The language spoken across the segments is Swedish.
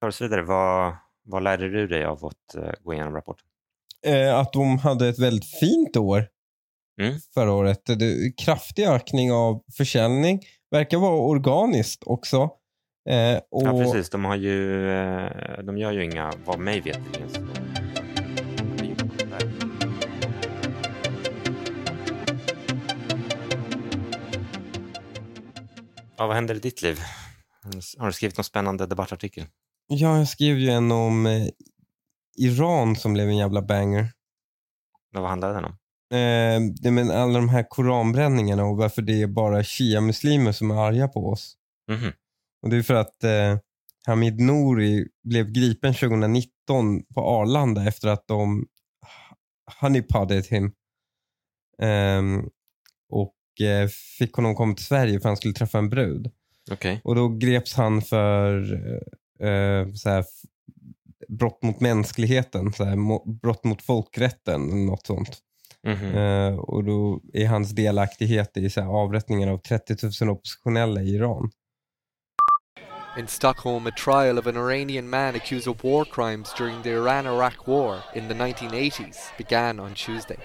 Ta oss vidare. Vad, vad lärde du dig av att uh, gå igenom rapporten? Eh, att de hade ett väldigt fint år Mm. förra året. Det, kraftig ökning av försäljning. Verkar vara organiskt också. Eh, och, Ja, precis. De, har ju, eh, de gör ju inga, vad mig så- Ja, vad händer i ditt liv? Har du skrivit någon spännande debattartikel? Ja, jag skrev ju en om eh, Iran som blev en jävla banger. Vad handlade den om? Eh, det med alla de här koranbränningarna och varför det är bara shia-muslimer som är arga på oss. Mhm. Och det är för att eh, Hamid Nouri blev gripen 2019 på Arlanda efter att de honeypodded him. Ehm, och eh, fick honom komma till Sverige för att han skulle träffa en brud. Okej. Och då greps han för eh, så här, brott mot mänskligheten, så här, mo- brott mot folkrätten eller något sånt. Mhm. Eh, och då är hans delaktighet i så här, avrättningen av 30 000 oppositionella i Iran. In Stockholm, a trial of an Iranian man accused of war crimes during the Iran Iraq War in the 1980s began on Tuesday.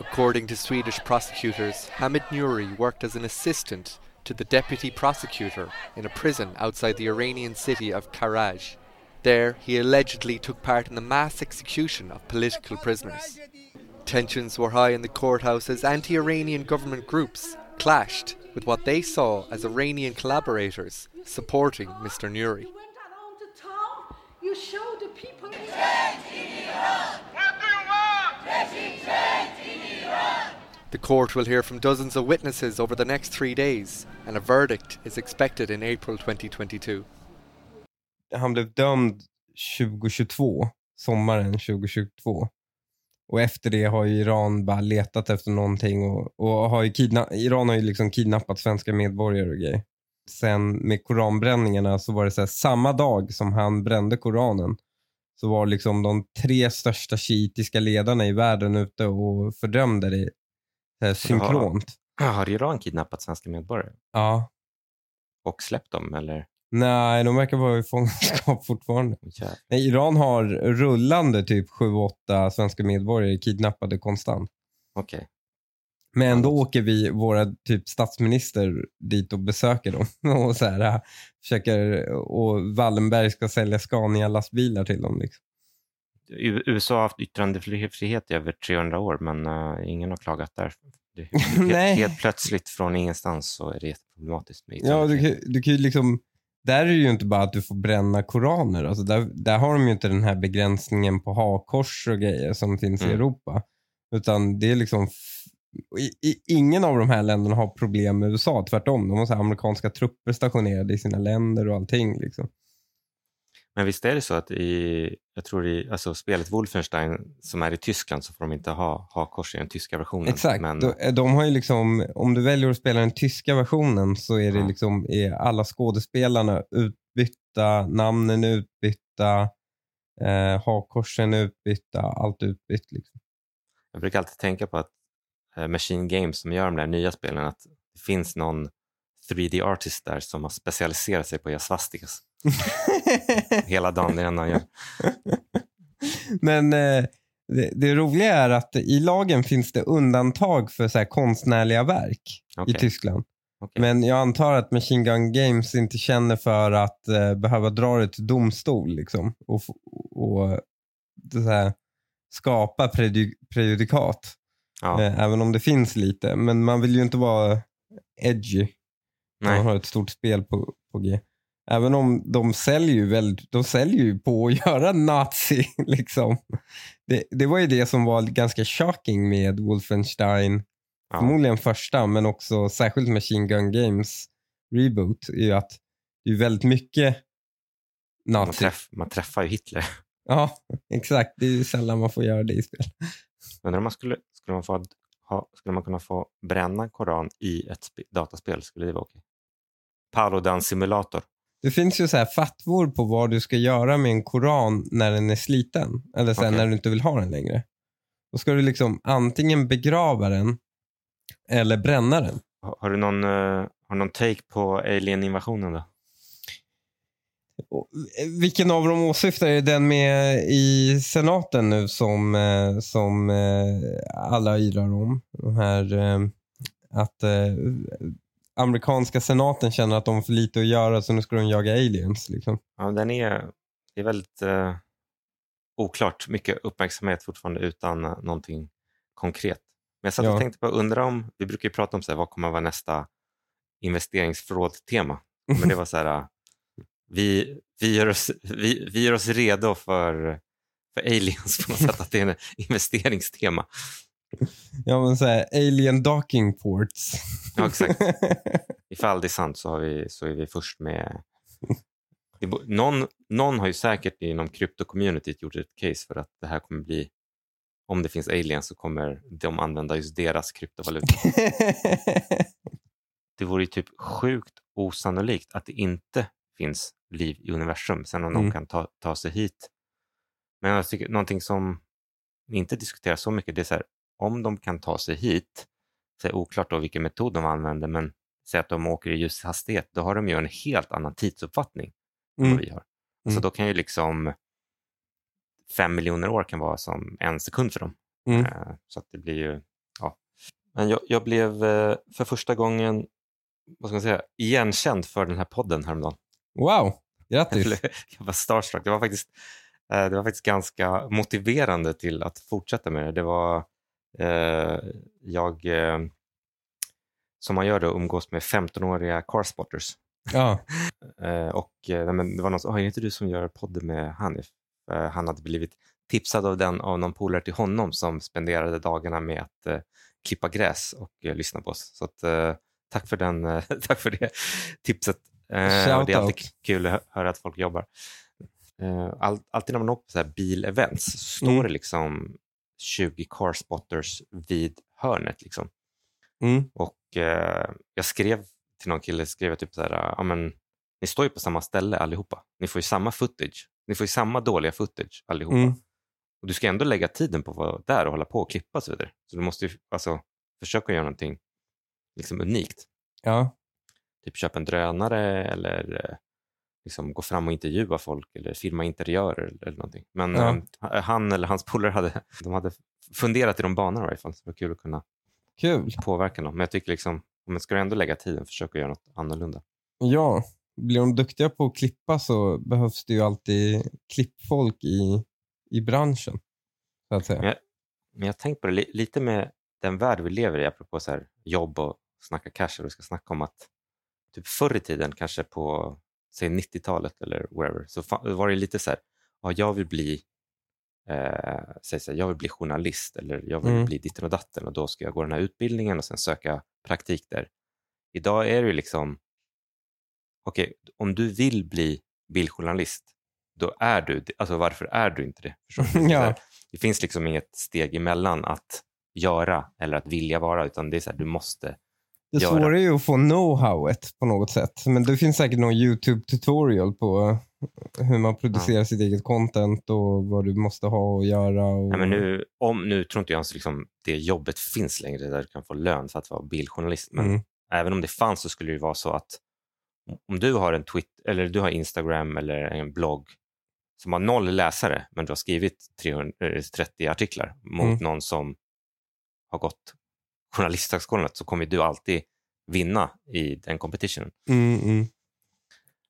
According to Swedish prosecutors, Hamid Nouri worked as an assistant to the deputy prosecutor in a prison outside the Iranian city of Karaj. There, he allegedly took part in the mass execution of political prisoners. Tensions were high in the courthouse as anti Iranian government groups clashed with what they saw as Iranian collaborators supporting Mr. Nuri. You showed the people. The court will hear from dozens of witnesses over the next three days, and a verdict is expected in April 2022. Han blev dömd 2022, sommaren 2022. Och efter det har ju Iran bara letat efter någonting och, och har ju kidna- Iran har ju liksom kidnappat svenska medborgare och grejer. Sen med koranbränningarna så var det så här, samma dag som han brände koranen så var liksom de tre största shiitiska ledarna i världen ute och fördömde det här, synkront. Har Iran kidnappat svenska medborgare Ja. och släppt dem? Eller? Nej, de verkar vara i fångenskap fortfarande. Nej, Iran har rullande typ 7-8 svenska medborgare kidnappade konstant. Okej. Men då åker vi, våra typ statsminister dit och besöker dem. Och så här, äh, försöker, och Wallenberg ska sälja Scania-lastbilar till dem. Liksom. USA har haft yttrandefrihet i över 300 år, men eh, ingen har klagat där. Helt, helt plötsligt från ingenstans så är det jätteproblematiskt med Ja, du kan, du kan liksom, där är det ju inte bara att du får bränna koraner. Alltså där, där har de ju inte den här begränsningen på hakkors och grejer som finns i Mm. Europa. Utan det är liksom, i, i, ingen av de här länderna har problem med USA. Tvärtom, de har så amerikanska trupper stationerade i sina länder och allting. Liksom. Men visst är det så att i, jag tror i alltså spelet Wolfenstein som är i Tyskland så får de inte ha hakkors i den tyska versionen. Exakt. Men, De, de har ju liksom, om du väljer att spela den tyska versionen så är det Ja. liksom, är alla skådespelarna utbytta, namnen utbytta, eh, hakkorsen utbytta, allt utbytt. Liksom. Jag brukar alltid tänka på att eh, Machine Games som gör de där nya spelen, att det finns någon 3D artist där som har specialiserat sig på att göra svastikas. Hela dagen, det enda han gör. Men eh, det, det roliga är att i lagen finns det undantag för så här konstnärliga verk Okej, i Tyskland. okej. Men jag antar att Machine Gun Games inte känner för att eh, behöva dra det till domstol liksom, och, och här, skapa preju- prejudikat. Ja, Eh, även om det finns lite. Men man vill ju inte vara edgy man nej. har ett stort spel på, på G. Även om de säljer ju, väldigt, de säljer ju på att göra nazi. Liksom. Det, det var ju det som var ganska shocking med Wolfenstein. Ja. Förmodligen första, men också särskilt Machine Gun Games reboot. är ju att det är väldigt mycket Man, nazi. träff, man träffar ju Hitler. Ja, exakt. Det är ju sällan man får göra det i spel. Undrar om man skulle, skulle, man få, ha, skulle man kunna få bränna Koran i ett sp- dataspel? Skulle det vara okej? Paludan simulator. Det finns ju så här fatwor på vad du ska göra med en koran när den är sliten. Eller här, Okej. när du inte vill ha den längre. Då ska du liksom antingen begrava den eller bränna den. Har, du någon, eh, har någon take på alien-invasionen då? Eh, Vilken av dem åsyftar är den med i senaten nu som, eh, som alla yrar om? De här, att amerikanska senaten känner att de har för lite att göra så nu ska de jaga aliens. Liksom. Ja, den är, det är väldigt eh, oklart. Mycket uppmärksamhet fortfarande utan eh, någonting konkret. Men jag satt och Ja. tänkte på, undra om, vi brukar ju prata om så här, vad kommer att vara nästa investeringsförråd-tema. Men det var så här, eh, vi, vi, gör oss, vi, vi gör oss redo för, för aliens på något sätt, att det är en investeringstema. Ja, men så här, alien docking ports. Ja, exakt. Ifall det är sant så, har vi, så är vi först med... Någon, någon har ju säkert inom krypto-communityt gjort ett case för att det här kommer bli, om det finns aliens så kommer de använda just deras kryptovaluta. Det vore ju typ sjukt osannolikt att det inte finns liv i universum, sen om Mm. de kan ta, ta sig hit. Men jag tycker någonting som inte diskuterar så mycket, det är så här, om de kan ta sig hit, så är det oklart då vilken metod de använder, men säg att de åker i ljushastighet, då har de ju en helt annan tidsuppfattning än Mm. vad vi har. Så Mm. då kan ju liksom fem miljoner år kan vara som en sekund för dem. Mm. Eh, Så att det blir ju, ja. Men jag, jag blev eh, för första gången, vad ska man säga, igenkänd för den här podden häromdagen. Wow, grattis. jag var starstruck. Det var, faktiskt, eh, det var faktiskt ganska motiverande till att fortsätta med det. Det var, jag, eh, som man gör då, umgås med 15-åriga carspotters. Ja. Eh, och eh, men det var någon som, "Ah, är det inte du som gör podden med Hanif? Eh, han hade blivit tipsad av den av någon polare till honom som spenderade dagarna med att eh, klippa gräs och eh, lyssna på oss. Så att, eh, tack, för den, eh, tack för det tipset. Eh, och det är alltid kul att hö- höra att folk jobbar. Eh, all, alltid när man åker på så här bilevents så står Mm. det liksom 20 carspotters vid hörnet. Liksom. Mm. Och eh, jag skrev till någon kille, skrev jag typ så här, ja men ni står ju på samma ställe allihopa. Ni får ju samma footage. Ni får ju samma dåliga footage allihopa. Mm. Och du ska ändå lägga tiden på att vara där och hålla på och klippa och så vidare. Så du måste ju alltså, försöka göra någonting liksom unikt. Ja. Typ köpa en drönare eller eh, liksom gå fram och intervjua folk eller filma interiörer eller, eller någonting. Men Ja. eh, han eller hans polare hade, de hade funderat i de banorna i varje fall. Så det var kul att kunna Kul. påverka dem. Men jag tycker liksom, om man ska ändå lägga tiden, försöka göra något annorlunda. Ja, blir de duktiga på att klippa så behövs det ju alltid klippfolk i, i branschen. Så att säga. Men jag har tänkt på det li- lite med den värld vi lever i, apropå så här jobb och snacka cash, och vi ska snacka om att typ förr i tiden, kanske på säg 90-talet eller wherever, så var det lite så här, ja, jag vill bli eh, säg så här, jag vill bli journalist eller jag vill Mm. bli ditten och datten och då ska jag gå den här utbildningen och sen söka praktik där. Idag är det ju liksom, okej, om du vill bli bildjournalist, då är du. Alltså varför är du inte det? Förstår Ja. det finns liksom inget steg emellan att göra eller att vilja vara, utan det är så här, du måste. Det göra. svåra är ju att få know-howet på något sätt. Men det finns säkert någon YouTube-tutorial på hur man producerar sitt eget content och vad du måste ha och göra. Och... Nej, men nu, om, nu tror inte jag ens liksom det jobbet finns längre där du kan få lön för att vara bildjournalist. Men Mm. även om det fanns så skulle det vara så att om du har en Twitter eller du har Instagram eller en blogg som har noll läsare men du har skrivit 330 artiklar mot Mm. någon som har gått journalisthögskolan så kommer du alltid vinna i den competitionen. Mm, mm.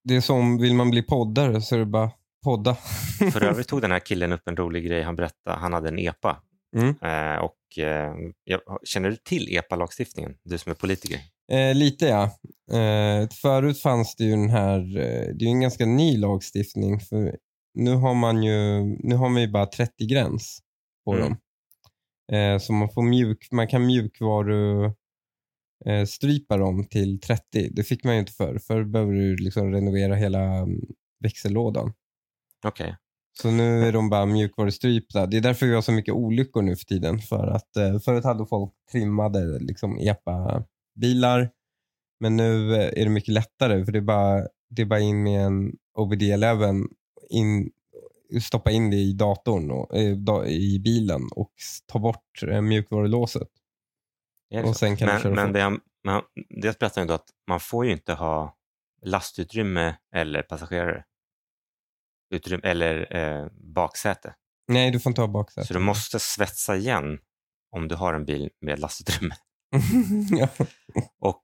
Det är som, vill man bli poddare så är det bara podda. För övrigt tog den här killen upp en rolig grej. Han berättade han hade en EPA. Mm. Eh, och, eh, jag, känner du till EPA-lagstiftningen? Du som är politiker. Eh, lite ja. Eh, förut fanns det ju den här, eh, det är ju en ganska ny lagstiftning. För nu har man ju, nu har man ju bara 30 gräns på Mm. dem. Eh, så man, får mjuk, man kan mjukvaru eh, strypa dem till 30. Det fick man ju inte förr. Förr behöver du liksom renovera hela mm, växellådan. Okej. Så nu är de bara mjukvarustrypta. Det är därför vi har så mycket olyckor nu för tiden. För att eh, Förut hade folk trimmade liksom EPA-bilar. Men nu eh, är det mycket lättare för det är bara, det är bara in med en OBD11, in, stoppa in det i datorn och, eh, i bilen och ta bort eh, mjukvarulåset. Och sen kan du men, köra men det, men det berättar ändå att man får ju inte ha lastutrymme eller passagerare. utrymme, eller eh, baksäte. Nej, du får inte ha baksäte. Så du måste svetsa igen om du har en bil med lastutrymme. ja. Och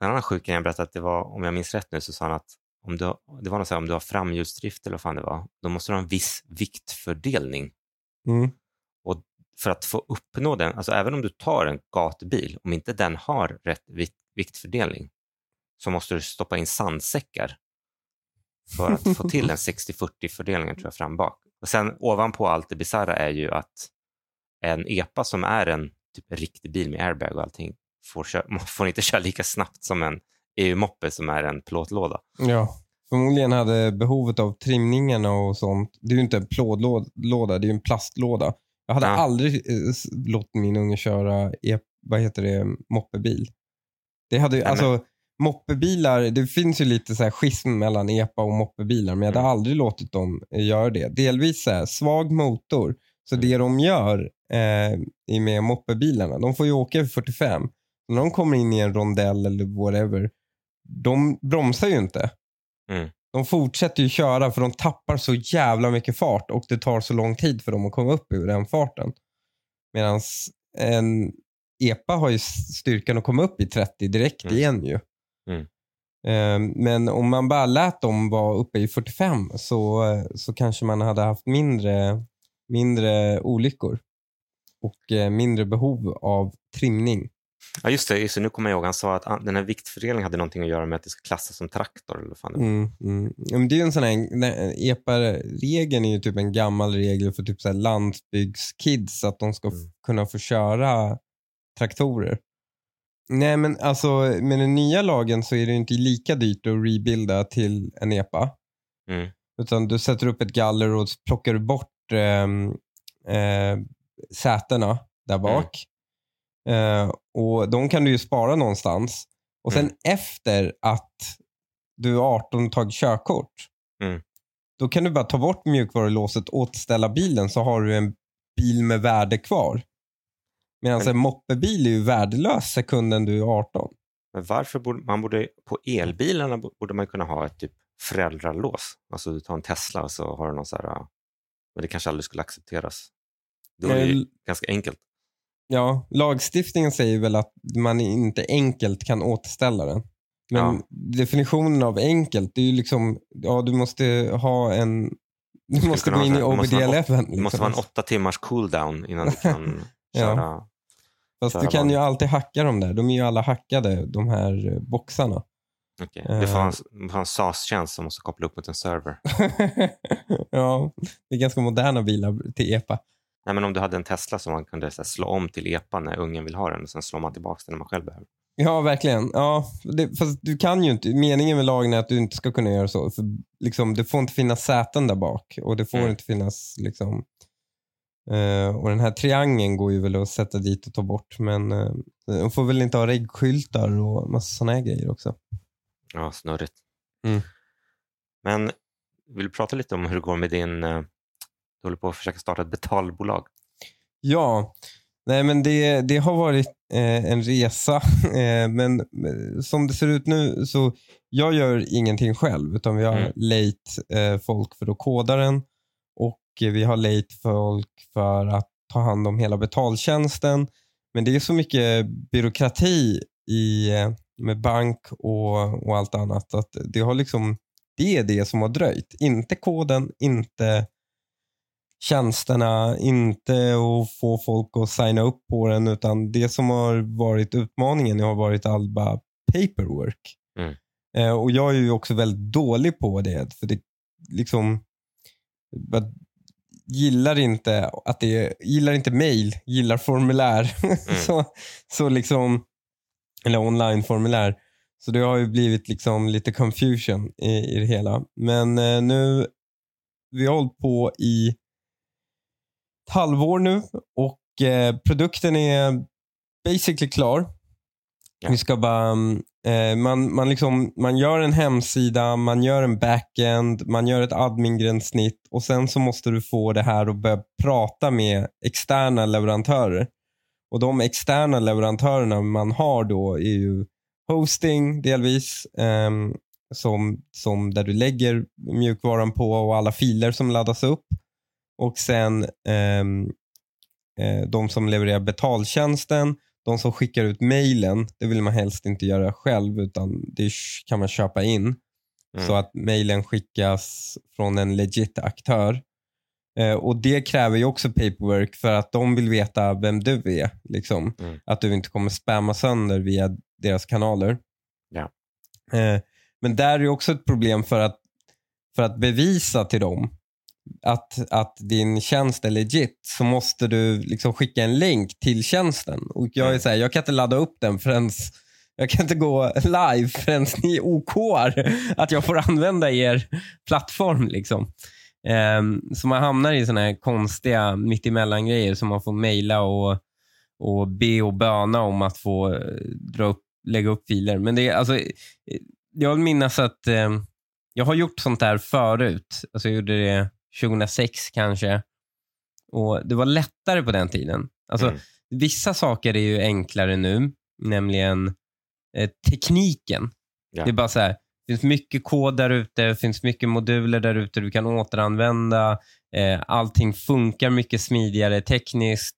en annan sjuk grej jag berättade att det var, om jag minns rätt nu, så sa han att om du, det var något så här, om du har framhjulsdrift eller vad fan det var, då måste du ha en viss viktfördelning. Mm. För att få uppnå den, alltså även om du tar en gatubil, om inte den har rätt vikt, viktfördelning, så måste du stoppa in sandsäckar för att få till en 60-40 fördelningen tror jag fram bak. Och sen ovanpå allt det bisarra är ju att en EPA som är en typ riktig bil med airbag och allting får, kö- får inte köra lika snabbt som en EU-moppe som är en plåtlåda. ja. Förmodligen hade behovet av trimningarna och sånt. Det är ju inte en plåtlåda, det är ju en plastlåda. Jag hade Ja. aldrig eh, låtit min unge köra e- vad heter det, moppebil. Det hade ju, Nej, men- alltså, moppebilar, det finns ju lite så här schism mellan epa och moppebilar, men jag hade Mm. aldrig låtit dem eh, göra det. Delvis så här, svag motor, så Mm. det de gör eh, med moppebilarna, de får ju åka i 45. När de kommer in i en rondell eller whatever, de bromsar ju inte. Mm. De fortsätter ju köra för de tappar så jävla mycket fart och det tar så lång tid för dem att komma upp ur den farten. Medan en EPA har ju styrkan att komma upp i 30 direkt Mm. igen ju. Mm. Eh, Men om man bara lät dem vara uppe i 45 så, så kanske man hade haft mindre, mindre olyckor och eh, mindre behov av trimning. Ja, just det, just det. Nu kommer jag ihåg. Han sa att den här viktfördelningen hade någonting att göra med att det ska klassas som traktor. Eller fan det. Mm, mm. Det är ju en sån här, EPA-regeln är ju typ en gammal regel för typ så här landsbygdskids att de ska Mm. kunna få köra traktorer. Nej men alltså med den nya lagen så är det inte lika dyrt att rebuilda till en EPA. Mm. Utan du sätter upp ett galler och plockar bort ehm, eh, sätena där bak. Eh, och de kan du ju spara någonstans. Och sen Mm. efter att du är 18 och tagit körkort, Mm. då kan du bara ta bort mjukvarulåset, återställa bilen så har du en bil med värde kvar. Medan Men- en moppebil är ju värdelös sekunden du är 18. Men varför borde man borde, på elbilarna bo- borde man kunna ha ett typ föräldralås? Alltså du tar en Tesla och så har du någon så här, men det kanske aldrig skulle accepteras. Då är det ju ganska enkelt. Ja, lagstiftningen säger väl att man inte enkelt kan återställa den. Men Ja. definitionen av enkelt, det är ju liksom, ja du måste ha en, du måste gå in i så här- det måste vara OBD11. Det måste vara en åtta timmars cooldown innan du kan Ja. köra. Fast köra du kan ju alltid hacka dem där. De är ju alla hackade, de här eh, boxarna. Okej. Det får Eh. en, en SAS-tjänst som måste koppla upp mot en server. ja, det är ganska moderna bilar till EPA. Nej, men om du hade en Tesla som man kunde här, slå om till EPA när ungen vill ha den och sen slår man tillbaka den när man själv behöver. Ja, verkligen. Ja, det, fast du kan ju inte. Meningen med lagen är att du inte ska kunna göra så. För liksom, det får inte finnas säten där bak och det får Mm. inte finnas liksom... eh, och den här triangeln går ju väl att sätta dit och ta bort. Men uh, de får väl inte ha reggskyltar och massa sådana här grejer också. Ja, snurrigt. Mm. Men vill du prata lite om hur det går med din... Du håller på att försöka starta ett betalbolag. Ja, nej men det, det har varit eh, en resa. Eh, men eh, som det ser ut nu så jag gör ingenting själv utan vi har Mm. late eh, folk för att koda den och vi har late folk för att ta hand om hela betaltjänsten. Men det är så mycket byråkrati i, eh, med bank och, och allt annat att det har liksom det är det som har dröjt. Inte koden, inte tjänsterna, inte att få folk att signa upp på den utan det som har varit utmaningen har varit all bara paperwork. Mm. Eh, och jag är ju också väldigt dålig på det för det liksom jag gillar inte att det gillar inte mail, gillar formulär. så, så liksom eller online-formulär. Så det har ju blivit liksom lite confusion i, i det hela. Men eh, nu, vi har hållit på i halvår nu och eh, produkten är basically klar. Ja. Vi ska bara, mm, eh, man, man, liksom, man gör en hemsida, man gör en backend, man gör ett admin-gränssnitt och sen så måste du få det här att börja prata med externa leverantörer. Och de externa leverantörerna man har då är ju hosting delvis, ehm, som, som där du lägger mjukvaran på och alla filer som laddas upp. Och sen ehm, eh, de som levererar betaltjänsten, de som skickar ut mejlen, det vill man helst inte göra själv utan det kan man köpa in. Mm. Så att mejlen skickas från en legit aktör. Eh, och Det kräver ju också paperwork för att de vill veta vem du är. Liksom. Mm. Att du inte kommer spamma sönder via deras kanaler. Ja. Eh, men där är också ett problem för att, för att bevisa till dem att, att din tjänst är legit så måste du liksom skicka en länk till tjänsten. Och jag är Mm. så här, jag kan inte ladda upp den förrän jag kan inte gå live förrän ni OKar att jag får använda er plattform. Liksom. Ehm, så man hamnar i såna här konstiga mittemellan-grejer som man får mejla och, och be och böna om att få eh, dra upp, lägga upp filer. Men det är, alltså, eh, jag vill minnas att eh, jag har gjort sånt där förut. Alltså, jag gjorde det 2006 kanske. Och Det var lättare på den tiden. Alltså, Mm. Vissa saker är ju enklare nu, nämligen eh, tekniken. Ja. Det är bara så här, det finns mycket kod där ute, det finns mycket moduler där ute du kan återanvända. Eh, allting funkar mycket smidigare tekniskt.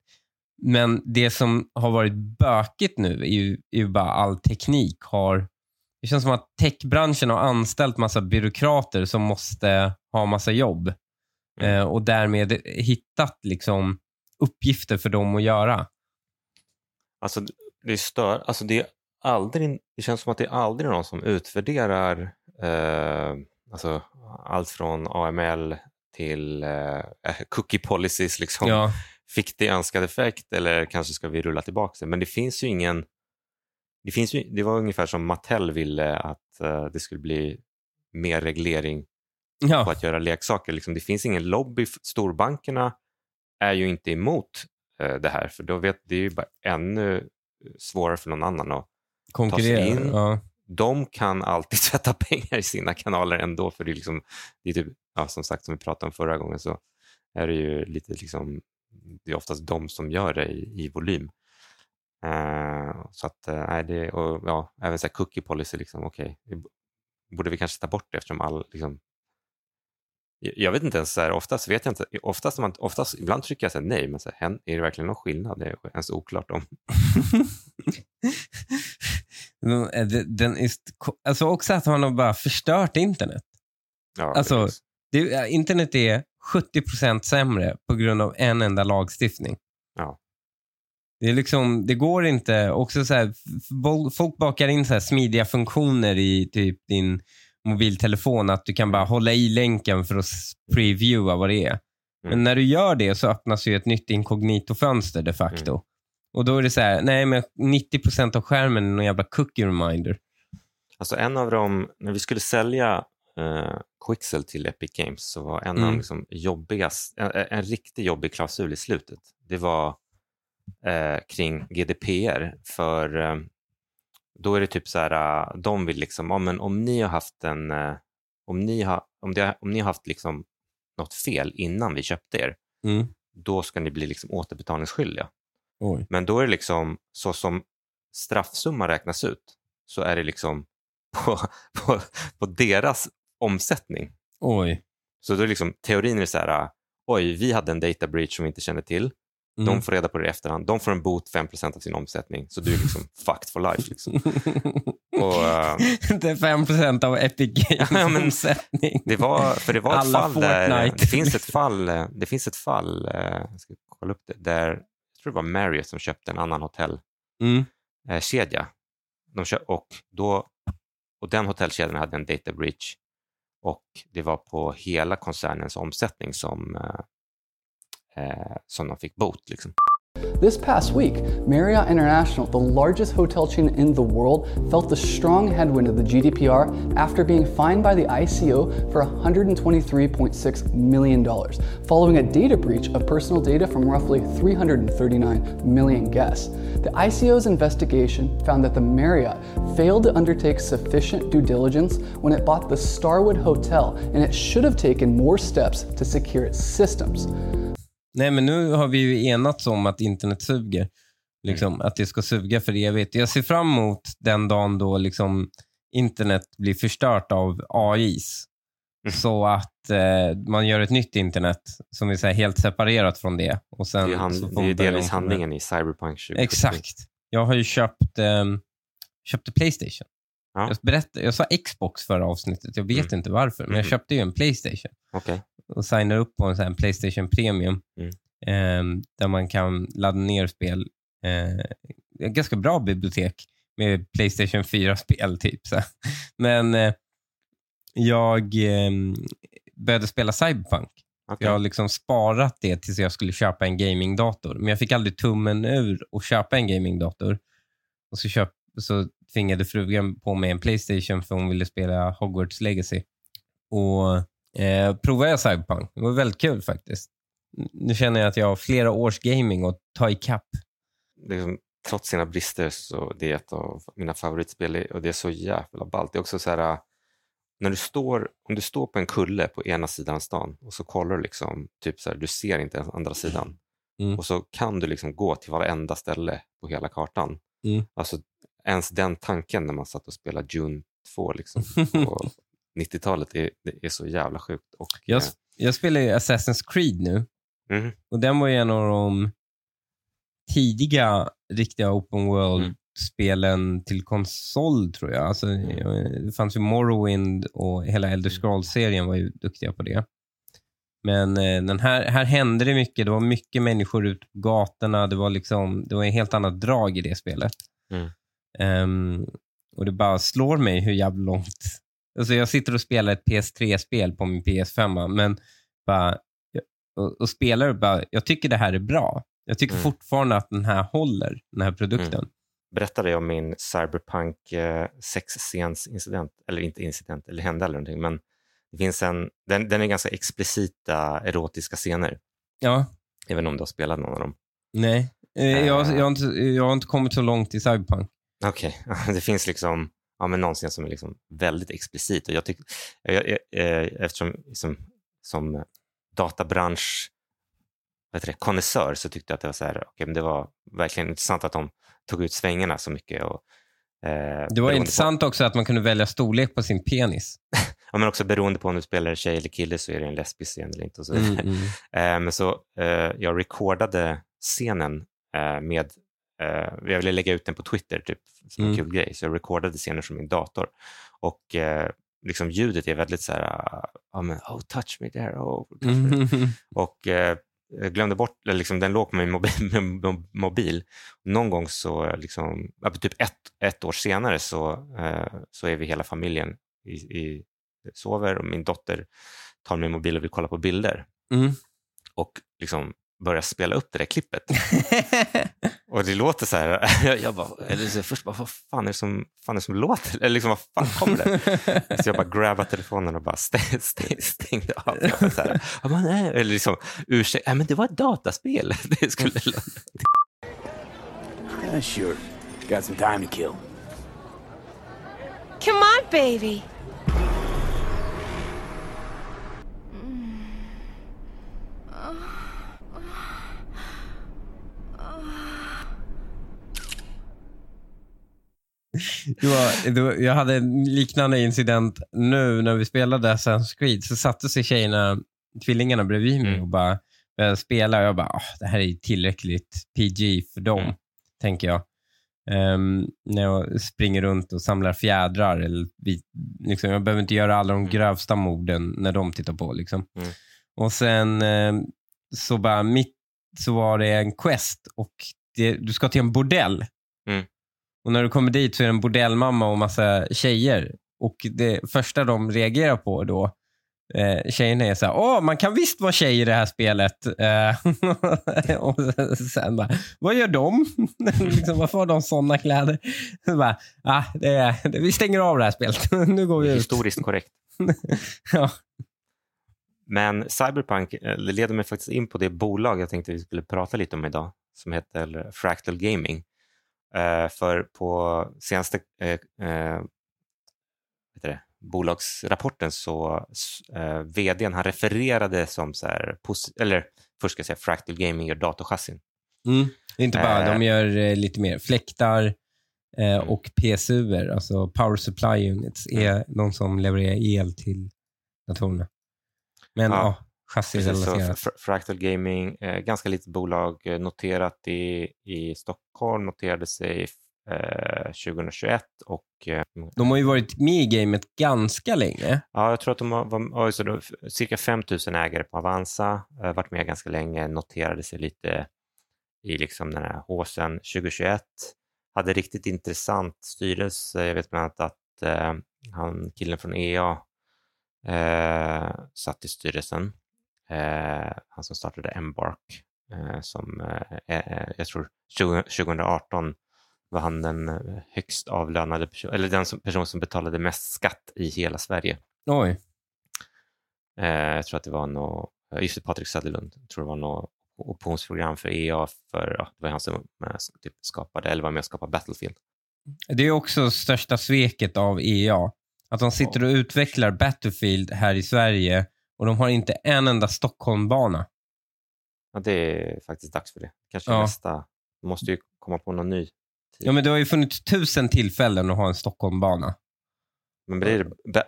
Men det som har varit bökigt nu är ju, är ju bara all teknik har... Det känns som att techbranschen har anställt massa byråkrater som måste ha massa jobb. Mm. Eh, och därmed hittat liksom uppgifter för dem att göra. Alltså, det, stör, alltså det, är aldrig, det känns som att det är aldrig någon som utvärderar eh, alltså, allt från AML till eh, cookie policies. Liksom. Ja. Fick det önskad effekt eller kanske ska vi rulla tillbaka det? Men det finns ju ingen... Det, finns ju, det var ungefär som Mattel ville att eh, det skulle bli mer reglering på Ja. att göra leksaker. Liksom, det finns ingen lobby. Storbankerna är ju inte emot eh, det här för då vet, det är ju bara ännu svårare för någon annan. Och Konkurrera. in. Ja. de kan alltid tvätta pengar i sina kanaler ändå för det är, liksom, det är typ, ja, som sagt som vi pratade om förra gången så är det ju lite liksom, det är oftast de som gör det i, i volym. Eh, så att, eh, nej, det, och ja, även så här cookie policy, liksom, okej, b- borde vi kanske ta bort det eftersom all, liksom, jag vet inte ens, så här, oftast vet jag inte, oftast, man, oftast ibland trycker jag så här, nej, men så här, "Hän- är det verkligen någon skillnad? Det är ens oklart om. Den- eh, den- den är, st- alltså också att man har bara förstört internet. Ja, Alltså. Det, internet är 70% sämre på grund av en enda lagstiftning. Ja. Det, är liksom, det går inte. Också så här, folk- bakar in så smidiga funktioner i typ din mobiltelefon. Att du kan bara hålla i länken för att previewa vad det är. Men Mm. när du gör det så öppnas ju ett nytt inkognito-fönster de facto. Mm. Och då är det så här, nej men 90% av skärmen är någon jävla cookie reminder. Alltså en av dem, när vi skulle sälja eh, Quixel till Epic Games så var en av Mm. de liksom jobbigast, en, en riktigt jobbig klausul i slutet. Det var eh, kring GDPR. För eh, då är det typ så här, eh, de vill liksom, ja, men om ni har haft en, eh, om ni har, om det, om ni har haft liksom något fel innan vi köpte er, Mm. då ska ni bli liksom återbetalningsskyldiga. Oj. Men då är det liksom så som straffsumman räknas ut så är det liksom på, på, på deras omsättning. Oj. Så då är liksom, teorin är så här, ah, oj, vi hade en data breach som vi inte kände till. Mm. De får reda på det i efterhand. De får en bot 5% av sin omsättning. Så du är liksom fucked for life. Liksom. Och, eh, det är 5% av Epic Games Ja, men- omsättning. det var, för det var ett Alla fall där, Fortnite. det finns ett fall, eh, det finns ett fall, eh, jag ska kolla upp det, där, jag tror det var Marriott som köpte en annan hotell Mm. De och, då, och den hotellkedjan hade en data breach och det var på hela koncernens omsättning som, eh, som de fick bot. Liksom. This past week, Marriott International, the largest hotel chain in the world, felt the strong headwind of the GDPR after being fined by the ICO for $123.6 million, following a data breach of personal data from roughly 339 million guests. The ICO's investigation found that the Marriott failed to undertake sufficient due diligence when it bought the Starwood Hotel, and it should have taken more steps to secure its systems. Nej, men nu har vi ju enats om att internet suger. Liksom, Att det ska suga för evigt. Jag ser fram emot den dagen då liksom internet blir förstört av AIs. Mm. Så att eh, man gör ett nytt internet som är här helt separerat från det. Och Det sen, är ju, så hand, det är delvis det. handlingen i Cyberpunk 2077. Exakt. Jag har ju köpt, ehm, köpte Playstation. Ja. Jag, berättade, jag sa Xbox förra avsnittet. Jag vet Mm. inte varför, men jag Mhm. köpte ju en Playstation. Okej. och signade upp på en sån här Playstation Premium Mm. ehm, där man kan ladda ner spel. Eh, ganska bra bibliotek med Playstation 4-spel. typ. Så. Men eh, jag ehm, började spela Cyberpunk. okej. Jag har liksom sparat det tills jag skulle köpa en gamingdator. Men jag fick aldrig tummen ur att köpa en gamingdator. Och så, köp, så tvingade frugan på mig en Playstation för hon ville spela Hogwarts Legacy. Och eh, provade jag Cyberpunk. Det var väldigt kul faktiskt. Nu känner jag att jag har flera års gaming att ta ikapp. liksom, trots sina brister så det är ett av mina favoritspel och det är så jävla ballt. Det är också så här, äh, när du står, om du står på en kulle på ena sidan stan och så kollar du liksom, typ så här, du ser inte ens andra sidan. Mm. Och så kan du liksom gå till varenda ställe på hela kartan. Mm. Alltså ens den tanken när man satt och spelade June 2 liksom, på 90-talet är, det är så jävla sjukt. Och, Jag, jag spelar ju Assassin's Creed nu. eh, mhm, Och den var ju en av de tidiga riktiga open Mm. world-spelen till konsol tror jag. Alltså, Det fanns ju Morrowind och hela Elder Mm. Scrolls-serien var ju duktiga på det. Men eh, den här, här hände det mycket. Det var mycket människor ute på gatorna. Det var, liksom, det var en helt annat drag i det spelet. Mm. Ehm, och det bara slår mig hur jävla långt... Alltså jag sitter och spelar ett PS3-spel på min PS5, men bara, och, och spelar och bara, jag tycker det här är bra. Jag tycker Mm. fortfarande att den här håller, den här produkten. berättade jag om min Cyberpunk eh, sexscens incident, eller inte incident, eller hände eller någonting, men det finns en, den, den är ganska explicita erotiska scener. Ja, Även om du har spelat någon av dem. nej. Eh, Jag, jag, har inte, jag har inte kommit så långt i Cyberpunk. Okej, det finns liksom ja, men någon scen som är liksom väldigt explicit. Och jag tycker, jag, jag, eh, eftersom liksom, som databransch konnässör så tyckte jag att det var, så här, okay, men det var verkligen intressant att de tog ut svängarna så mycket. Och, eh, Det var på- intressant också att man kunde välja storlek på sin penis. Ja, men också beroende på om du spelar tjej eller kille så är det en lesbisk scen eller inte. Och så. Mm, mm. Eh, men så eh, jag recordade scenen eh, med, eh, jag ville lägga ut den på Twitter typ, som en Mm. kul grej, så jag recordade scenen från min dator. Och eh, liksom ljudet är väldigt så här, ja, men, oh touch me there, oh, touch me. Mm. Och eh, jag glömde bort, liksom, den låg på min mobil. mobil. Någon gång så, liksom, typ ett, ett år senare så, så är vi hela familjen i, i, sover och min dotter tar min mobil och vill kolla på bilder Mm. och liksom börjar spela upp det där klippet. Och det låter så här, jag, bara, eller så först bara, vad fan är det som, fan är det som låter? Eller liksom, vad fan kommer det? Så jag bara grabbade telefonen och bara stäng, stäng, stängde av. Jag bara så här, jag bara, nej. Eller liksom, ursäkta, men det var ett dataspel. Det skulle Yeah, sure. Got some time to kill. Come on, baby. Det var, det var, jag hade en liknande incident nu när vi spelade Assassin's Creed. Så satte sig tjejerna, tvillingarna bredvid mig Mm. och bara började spela. Och jag bara, "Ah, det här är tillräckligt PG för dem, Mm. tänker jag. Ehm, när jag springer runt och samlar fjädrar. Eller, liksom, jag behöver inte göra alla de Mm. grövsta morden när de tittar på. Liksom. Mm. Och sen ehm, så bara mitt så var det en quest och det, du ska till en bordell. Mm. Och när du kommer dit så är det en bordellmamma och massa tjejer. Och det första de reagerar på då, eh, tjejerna är så här, åh, man kan visst vara tjej i det här spelet. Eh, och sen bara, vad gör de? liksom, varför har de sådana kläder? Så bara, ah, det det, vi stänger av det här spelet. nu går vi ut. historiskt korrekt. ja. Men Cyberpunk eh, leder mig faktiskt in på det bolag jag tänkte vi skulle prata lite om idag, som heter Fractal Gaming. Eh, för på senaste eh, eh, det, bolagsrapporten så eh, vdn han refererade som så här, eller först ska jag säga Fractal Gaming gör datorchassin. Mm. Det är inte bara, de gör lite mer fläktar, Eh, och PSUer, alltså Power Supply Units, är de som levererar el till datorerna. Men Ja. Chassirelaterat. Fr- Fractal Gaming, eh, ganska litet bolag, eh, noterat i, i Stockholm, noterade sig eh, 2021 och eh, De har ju varit med i gamet ganska länge. ja, jag tror att de har, var, oj, så då, cirka 5 000 ägare på Avanza, eh, varit med ganska länge, noterade sig lite i liksom den här håsen 2021. Hade riktigt intressant styrelse. Jag vet bland annat att eh, han, killen från EA eh, satt i styrelsen. Eh, han som startade Embark. Eh, som, eh, jag tror 20, 2018 var han den högst avlönade person, eller den som, person som betalade mest skatt i hela Sverige. Oj. Eh, jag tror att det var något, just det, Patrik Söderlund, jag tror det var något optionsprogram för EA, för, ja, det var han som typ skapade, eller var med och skapade Battlefield. Det är också största sveket av EA. Att de sitter och utvecklar Battlefield här i Sverige och de har inte en enda Stockholmbana. Ja, det är faktiskt dags för det. Kanske Ja. nästa, måste ju komma på någon ny. Ja, men det har ju funnits tusen tillfällen att ha en Stockholmbana. Men blir det,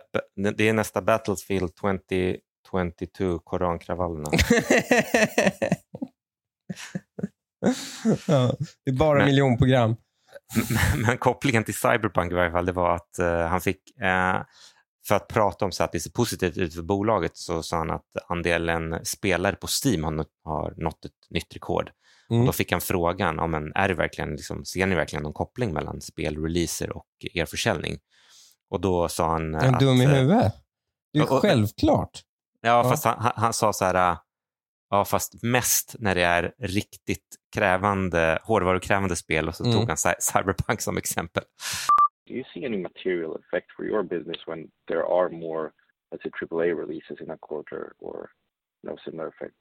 det är nästa Battlefield 2022, korankravallerna. ja, det är bara Men- miljonprogram. Men kopplingen till Cyberpunk i varje fall, det var att eh, han fick, eh, för att prata om så att det ser positivt ut för bolaget, så sa han att andelen spelare på Steam har, nått- har nått ett nytt rekord. Mm. Och då fick han frågan, om en, är det verkligen, liksom, ser ni verkligen någon koppling mellan spelreleaser och er försäljning? Och då sa han... Är du dum i eh, huvudet? Det är och- självklart. Ja, Ja. fast han, han- han sa så här, ja fast mest när det är riktigt krävande, hårdvarukrävande spel och så Mm. tog han Cy- Cyberpunk som exempel. Do you see any material effect for your business when there are more, let's say, AAA releases in a quarter or no similar effects?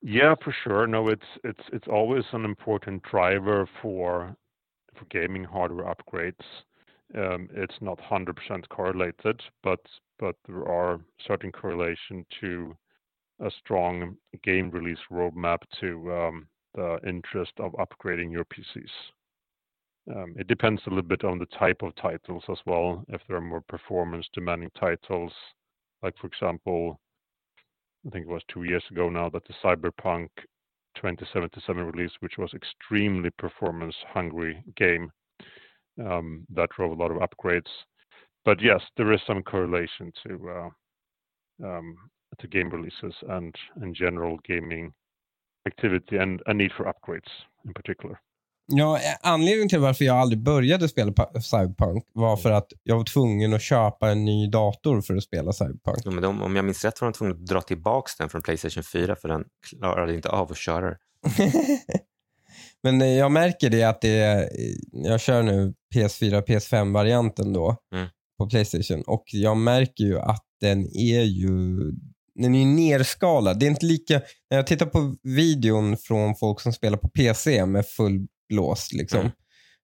Yeah, for sure. No, it's always an important driver for for gaming hardware upgrades. Um, it's not 100% correlated, but but there are certain correlation to a strong game release roadmap to um, the interest of upgrading your PCs. Um, it depends a little bit on the type of titles as well. If there are more performance demanding titles, like for example, I think it was two years ago now that the Cyberpunk 2077 release, which was extremely performance hungry game, um, that drove a lot of upgrades. But yes, there is some correlation to uh, um, to game releases and in general gaming activity and a need for upgrades in particular. Ja, eh, anledningen till varför jag aldrig började spela Cyberpunk var för att jag var tvungen att köpa en ny dator för att spela Cyberpunk. Ja, men de, om jag minns rätt var de tvungna att dra tillbaka den från Playstation 4 för den klarade inte av att köra det. Men eh, jag märker det att det är, jag kör nu PS4, PS5-varianten då Mm. på Playstation och jag märker ju att den är ju den är nerskalad. Det är inte lika, när jag tittar på videon från folk som spelar på PC med full blås, liksom, Mm.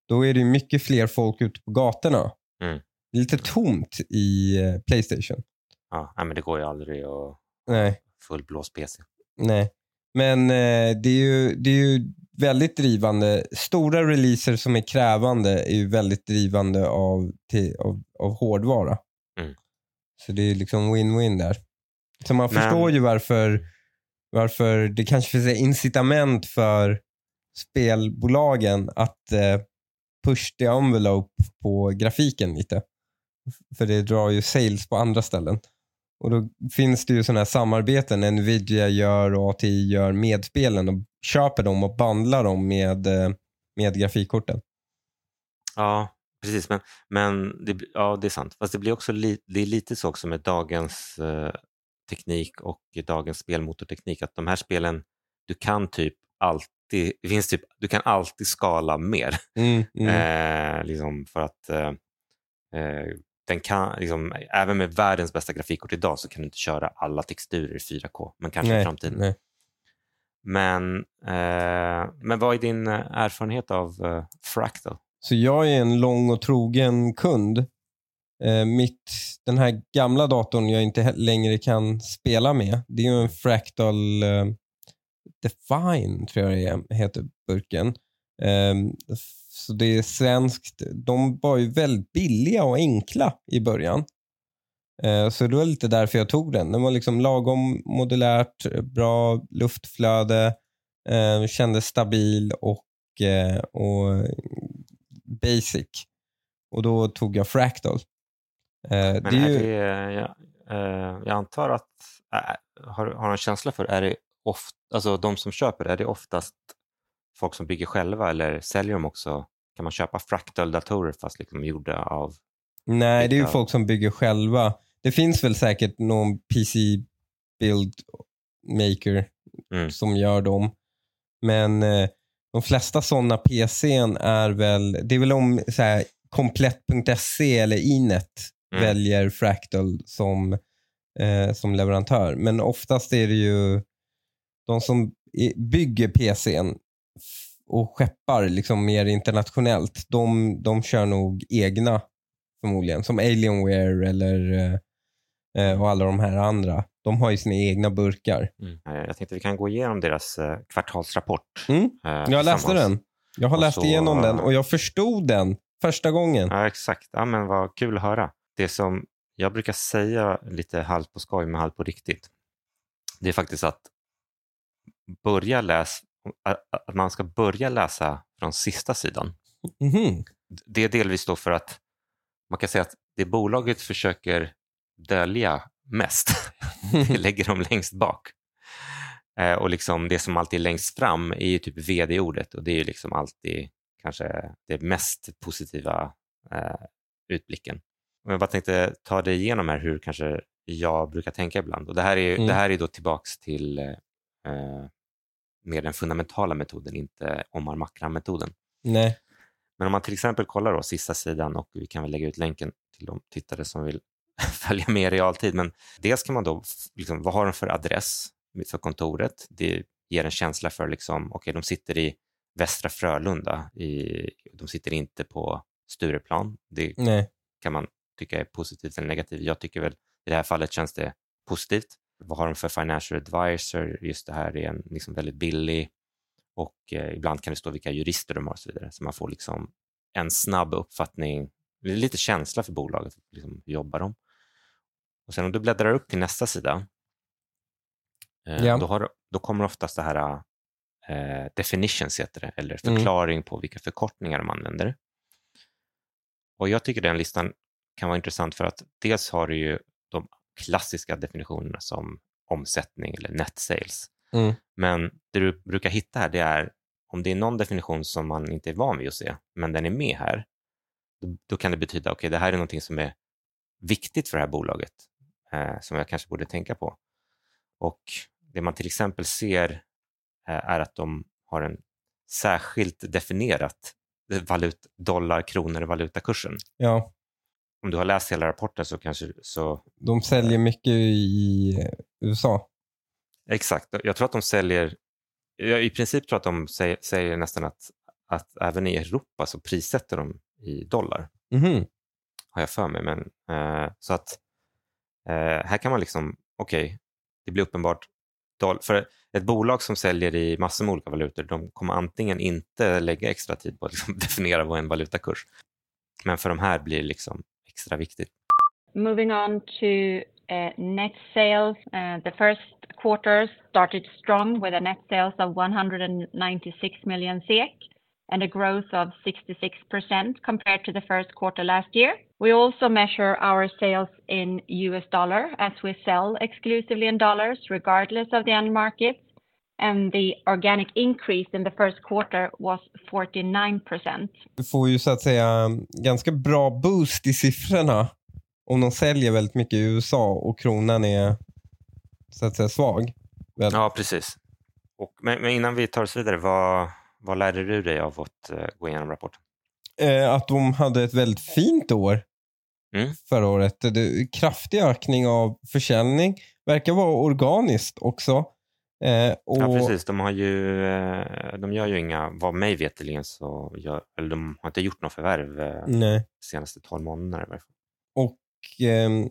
då är det mycket fler folk ute på gatorna. Mm. Det är lite tomt i eh, Playstation. Ja, men det går ju aldrig att Nej. fullblås PC. Nej, men eh, det, är ju, det är ju väldigt drivande. Stora releaser som är krävande är ju väldigt drivande av, till, av, av hårdvara. Mm. Så det är liksom win-win där. Så man Men- förstår ju varför, varför det kanske finns incitament för spelbolagen att eh, push the envelope på grafiken lite. För det drar ju sales på andra ställen. Och då finns det ju sådana här samarbeten Nvidia gör och ATI gör med spelen och köper dem och bandlar dem med, eh, med grafikkorten. Ja, precis. Men, men det, ja, det är sant. Fast det blir också li, det är lite så också med dagens eh, teknik och dagens spelmotorteknik att de här spelen, du kan typ allt alltid, det finns typ, du kan alltid skala mer. Mm, mm. Eh, liksom för att eh, eh, den kan, liksom, även med världens bästa grafikkort idag så kan du inte köra alla texturer i 4K, men kanske i nej, framtiden. nej. Men, eh, men vad är din eh, erfarenhet av eh, Fractal? Så jag är en lång och trogen kund. Eh, mitt, den här gamla datorn jag inte längre kan spela med, det är ju en Fractal eh, Define, tror jag det är, heter burken. Eh, f- Så det är svenskt. De var ju väldigt billiga och enkla i början. Eh, Så det var lite därför jag tog den. Den var liksom lagom modulärt, bra luftflöde, eh, kändes stabil och, eh, och basic. Och då tog jag Fractal. Eh, Men det är är ju, det, jag, eh, jag antar att, äh, har, har du en känsla för, är det oft, alltså de som köper, är det oftast folk som bygger själva eller säljer de också? Kan man köpa fractal-datorer fast liksom gjorda av, nej, det är ju folk som bygger själva. Det finns väl säkert någon PC build maker Mm. som gör dem. Men eh, de flesta sådana PCn är väl, det är väl om komplett.se eller Inet Mm. väljer Fractal som, eh, som leverantör. Men oftast är det ju de som bygger PCn och skeppar liksom mer internationellt. De, de kör nog egna förmodligen. Som Alienware eller eh, eh, och alla de här andra. De har ju sina egna burkar. Eh, jag tänkte vi kan gå igenom deras eh, kvartalsrapport. Mm. eh, Jag läste den. Jag har Och läst så- igenom den och jag förstod den första gången. Ja, exakt. Ja, men vad kul att höra. Det som jag brukar säga lite halvt på skoj men halvt på riktigt, det är faktiskt att börja läsa, att man ska börja läsa från sista sidan. Mhm. Det är delvis då för att man kan säga att det bolaget försöker dölja mest, det lägger de längst bak. Eh, och liksom det som alltid är längst fram är ju typ vd-ordet och det är ju liksom alltid kanske det mest positiva eh, utblicken. Och jag bara tänkte ta dig igenom här hur kanske jag brukar tänka ibland. Och det här är, Mm. det här är då tillbaks till eh, mer den fundamentala metoden, inte Omar Makram-metoden. Nej. Men om man till exempel kollar då sista sidan och vi kan väl lägga ut länken till de tittare som vill följa med i realtid. Men dels kan man då, liksom, vad har de för adress för kontoret? Det ger en känsla för, liksom, okej, de sitter i Västra Frölunda, i, de sitter inte på Stureplan. Det Nej. kan man tycka är positivt eller negativt. Jag tycker väl i det här fallet känns det positivt. Vad har de för financial advisor? Just det här är en liksom väldigt billig och eh, ibland kan det stå vilka jurister de har och så vidare. Så man får liksom en snabb uppfattning, lite känsla för bolaget, liksom, hur jobbar de? Och sen om du bläddrar upp till nästa sida, eh, Ja. då, har, då kommer oftast det här eh, definitions heter det, eller Mm. förklaring på vilka förkortningar de använder. Och jag tycker den listan kan vara intressant för att dels har du ju de klassiska definitionerna som omsättning eller net sales. Mm. Men det du brukar hitta här det är om det är någon definition som man inte är van vid att se, men den är med här, då, då kan det betyda att det här är någonting som är viktigt för det här bolaget, eh, som jag kanske borde tänka på. Och det man till exempel ser eh, är att de har en särskilt definierat valut, dollar, kronor, valutakursen. Ja, Om du har läst hela rapporten så kanske så de säljer mycket i eh, USA. Exakt, jag tror att de säljer, jag i princip tror att de säger, säger nästan att, att även i Europa så prissätter de i dollar, Mhm. har jag för mig. Men, eh, så att eh, här kan man liksom, okej, det blir uppenbart, för ett bolag som säljer i massor med olika valutor, de kommer antingen inte lägga extra tid på att liksom definiera vad en valutakurs, men för de här blir det liksom extra viktigt. Moving on to uh, net sales, uh, the first quarter started strong with a net sales of 196 million SEK and a growth of 66% compared to the first quarter last year. We also measure our sales in US dollar as we sell exclusively in dollars regardless of the end markets. And the organic increase in the first quarter was 49%. Du får ju så att säga ganska bra boost i siffrorna om de säljer väldigt mycket i USA och kronan är så att säga svag. Väl? Ja, precis. Och, men, men innan vi tar oss vidare, vad, vad lärde du dig av att eh, gå igenom rapporten? Eh, att de hade ett väldigt fint år Mm. förra året. Det, kraftig ökning av försäljning. Verkar vara organiskt också. Eh, och, Ja, precis. De, har ju, eh, de gör ju inga, vad mig veterligen så gör, eller de har inte gjort något förvärv eh, de senaste 12 månaderna i varje fall. Och ehm,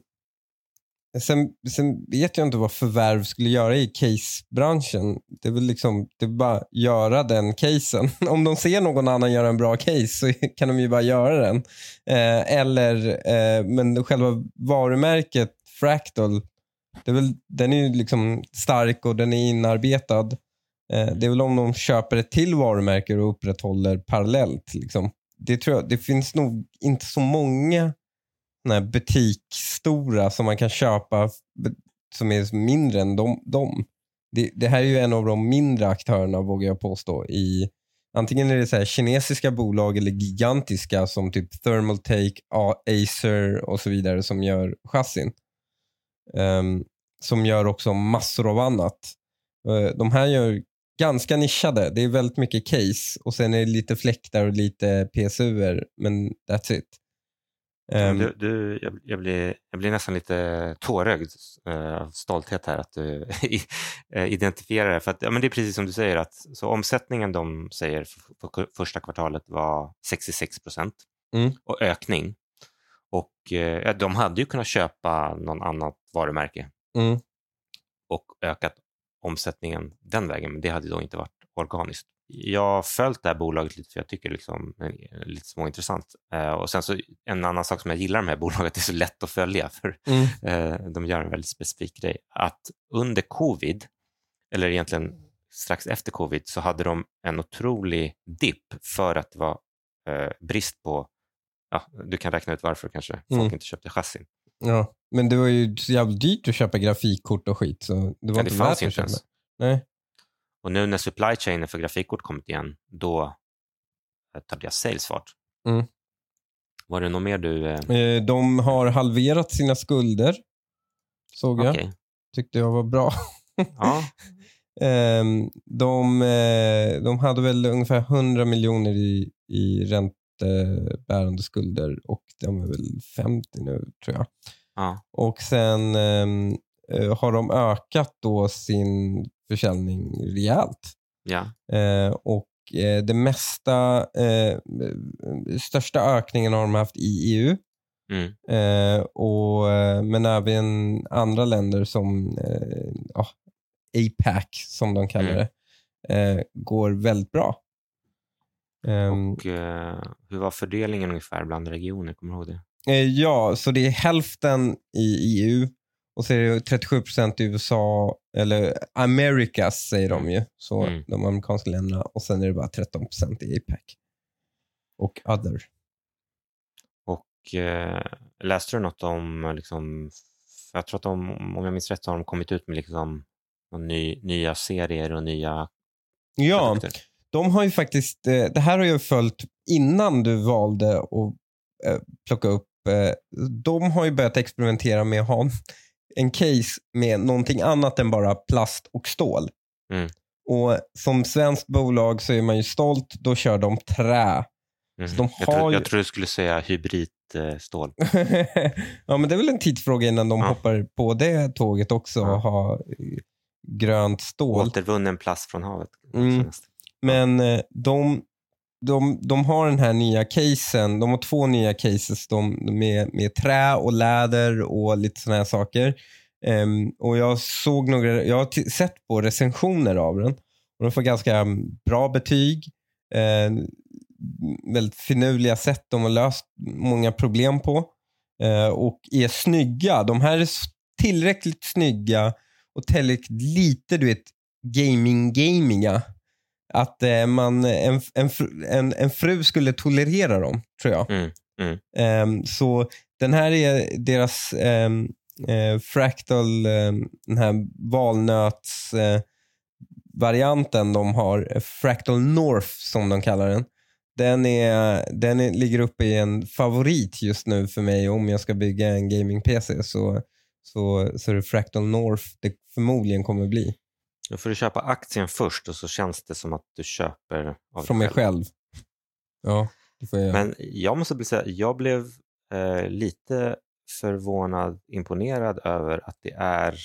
sen, sen vet jag inte vad förvärv skulle göra i case-branschen. Det är väl liksom, det är bara göra den casen. Om de ser någon annan göra en bra case så kan de ju bara göra den. Eh, eller, eh, men själva varumärket Fractal, det är väl, den är ju liksom stark och den är inarbetad. Eh, det är väl om de köper ett till varumärke och upprätthåller parallellt. Liksom. Det, tror jag, det finns nog inte så många butikstora butiksstora som man kan köpa som är mindre än de. dem. Det, det här är ju en av de mindre aktörerna vågar jag påstå. i Antingen är det så här kinesiska bolag eller gigantiska som typ Thermaltake, Acer och så vidare som gör chassin. Ehm, som gör också massor av annat. Eh, de här gör ganska nischade. Det är väldigt mycket case och sen är det lite fläktar och lite PSUer, men that's it. Ehm, Du, du, jag, jag, blir, jag blir nästan lite tårögd eh, av stolthet här att du eh, identifierar det. För att, ja, men det är precis som du säger, att så omsättningen de säger för, för första kvartalet var 66 procent Mm. och ökning. Och eh, de hade ju kunnat köpa någon annat varumärke Mm. och ökat omsättningen den vägen, men det hade då inte varit organiskt. Jag har följt det här bolaget lite för jag tycker liksom, det är lite småintressant. Eh, och sen så en annan sak som jag gillar med bolaget, det är så lätt att följa för Mm. eh, de gör en väldigt specifik grej. Att under covid, eller egentligen strax efter covid, så hade de en otrolig dipp för att det var eh, brist på, ja, du kan räkna ut varför kanske folk Mm. inte köpte chassin. Ja, men det var ju så jävla dyrt att köpa grafikkort och skit. Så det var Ja, det inte fanns inte ens. Nej. Och nu när supply chainen för grafikkort kommit igen, då eh, tar deras sales fart. Mm. Var det något mer du... Eh, Eh, De har halverat sina skulder. Såg jag. Okej. Tyckte jag var bra. Ja, Ehm, de, eh, de hade väl ungefär 100 miljoner i, i räntebärande skulder och de är väl 50 nu tror jag. ja, Och sen ehm, eh, har de ökat då sin försäljning rejält. ja. Eh, och eh, det mesta, eh, största ökningen har de haft i EU. Mm. Eh, och, eh, men även andra länder som eh, ja, APAC, som de kallar Mm. det, går väldigt bra. Ehm, Och eh, hur var fördelningen ungefär bland regioner? Kommer du ihåg det? eh, ja, så det är hälften i EU och så är det 37 procent i USA, eller Americas säger de ju, så Mm. de amerikanska länderna. Och sen är det bara 13 procent i APAC. Och other. Och eh, läste du något om, liksom, jag tror att de, om jag minns rätt har de kommit ut med liksom, ny, nya serier och nya Ja, produkter. De har ju faktiskt, eh, det här har jag följt innan du valde att eh, plocka upp. eh, De har ju börjat experimentera med att ha en case med någonting annat än bara plast och stål. Mm. Och Som svenskt bolag så är man ju stolt, då kör de trä. Så de jag, tror, ju- jag tror du skulle säga hybridstål. ja, men det är väl en tidsfråga innan de Ja. hoppar på det tåget också Ja. och har grönt stål. Återvunnen plast från havet. Mm. Men eh, de, de, de har den här nya casen. De har två nya cases de, med, med trä och läder och lite sådana här saker. Um, och Jag såg några, jag har sett på recensioner av den. Och de får ganska mm, bra betyg. Uh, väldigt finurliga sätt de har löst många problem på. Uh, och är snygga. De här är tillräckligt snygga och tillräckligt lite du vet, gaming-gamiga. Att eh, man, en, en, en, en fru skulle tolerera dem, tror jag. Mm, mm. Ehm, så den här är deras ehm, eh, fractal, ehm, den här valnöts eh, varianten de har, eh, Fractal North som de kallar den. Den, är, den är, ligger uppe i en favorit just nu för mig om jag ska bygga en gaming-PC. Så, så, så är det Fractal North det förmodligen kommer bli. Då får du köpa aktien först och så känns det som att du köper av Från dig mig själv. Ja, det får jag. Men jag måste bli säga, jag blev eh, lite förvånad, imponerad över att det är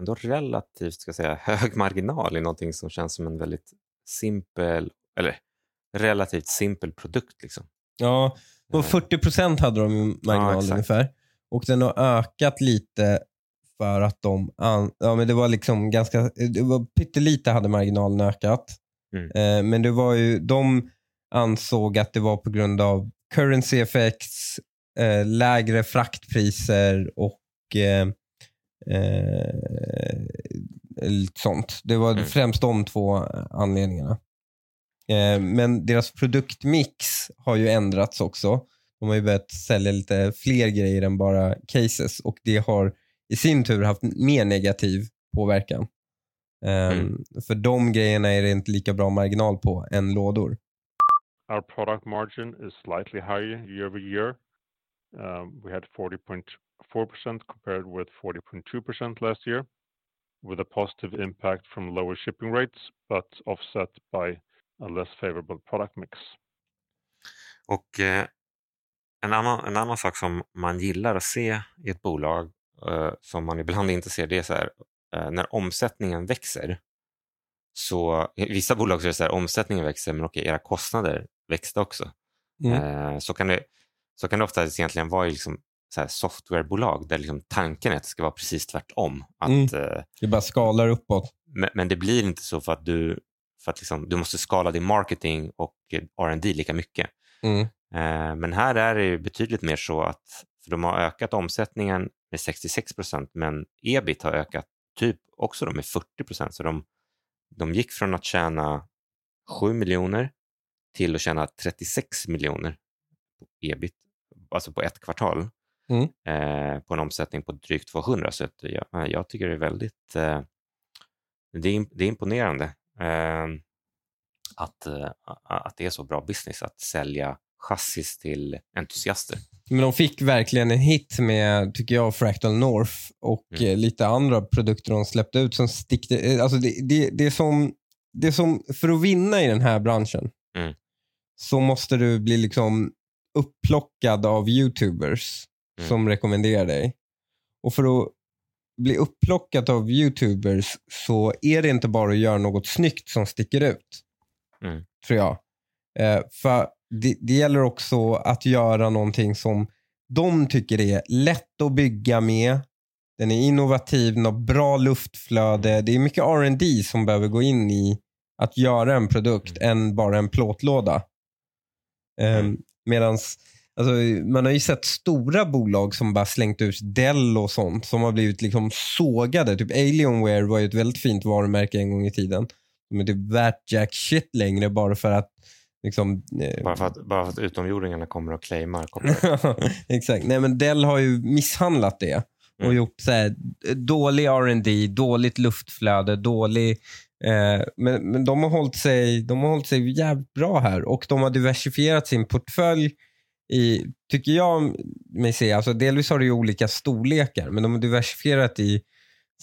ändå relativt ska säga, hög marginal i någonting som känns som en väldigt simpel, eller relativt simpel produkt. Liksom. Ja, på Eh, 40 procent hade de marginal exakt. ungefär. Och den har ökat lite för att de, an, ja men det var liksom ganska, det var pyttelite hade marginalen ökat. Mm. Eh, men det var ju, de ansåg att det var på grund av currency effects, eh, lägre fraktpriser och eh, eh, sånt. Det var Mm. främst de två anledningarna. Eh, men deras produktmix har ju ändrats också. De har ju börjat sälja lite fler grejer än bara cases och det har i sin tur haft mer negativ påverkan. Eh, Mm. För de grejerna är det inte lika bra marginal på än lådor. Our product margin is slightly higher year over year. Um, we had 40.4% compared with 40.2% last year, with a positive impact from lower shipping rates, but offset by a less favorable product mix. Och eh, en, annan, en annan sak som man gillar att se i ett bolag som man ibland inte ser, det är så här, eh, när omsättningen växer. Så vissa bolag så är det så här, omsättningen växer men okej, era kostnader växte också. Mm. Eh, så, kan det, så kan det ofta egentligen vara liksom, så här, softwarebolag där liksom tanken är att det ska vara precis tvärtom. Att, Mm. eh, Det bara skalar uppåt. men, men det blir inte så för att du, för att liksom, du måste skala din marketing och eh, R&D lika mycket. Mm. Eh, Men här är det betydligt mer så att för de har ökat omsättningen med 66 procent men ebit har ökat typ också då med 40 procent. Så de, de gick från att tjäna 7 miljoner till att tjäna 36 miljoner på ebit, alltså på ett kvartal Mm. eh, på en omsättning på drygt 200. Så jag, jag tycker det är väldigt eh, det, är, det är imponerande eh, att, eh, att det är så bra business att sälja chassis till entusiaster. Men de fick verkligen en hit med, tycker jag, Fractal North och Mm. eh, lite andra produkter de släppte ut som stickte. eh, Alltså det, det, det, är som, det är som, för att vinna i den här branschen Mm. så måste du bli liksom upplockad av YouTubers Mm. som rekommenderar dig. Och för att bli upplockad av YouTubers så är det inte bara att göra något snyggt som sticker ut. Mm. Tror jag. Eh, för det, det gäller också att göra någonting som de tycker är lätt att bygga med. Den är innovativ, den har bra luftflöde. Det är mycket R&D som behöver gå in i att göra en produkt än bara en plåtlåda. Um, medans, alltså, man har ju sett stora bolag som bara slängt ut Dell och sånt som har blivit liksom sågade. Typ Alienware var ju ett väldigt fint varumärke en gång i tiden. De är inte värt jack shit längre bara för att liksom, eh, Bara för att, bara för att utomjordingarna kommer och claimar. Exakt. Nej, men Dell har ju misshandlat det och Mm. gjort så här, dålig R&D, dåligt luftflöde, dålig... Eh, men men de, har hållit sig, de har hållit sig jävligt bra här och de har diversifierat sin portfölj i, tycker jag mig se, alltså delvis har det ju olika storlekar, men de har diversifierat i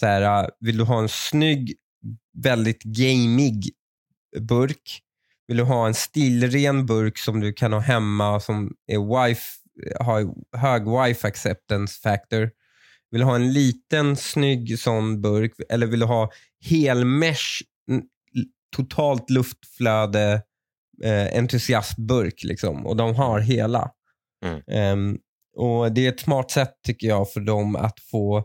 så här, eh, vill du ha en snygg, väldigt gamig burk? Vill du ha en stilren burk som du kan ha hemma som är wifi, har hög wifi acceptance factor? Vill du ha en liten snygg sån burk eller vill du ha helmesh, totalt luftflöde, eh, entusiastburk liksom? Och de har hela. Mm. Ehm, och Det är ett smart sätt tycker jag för dem att få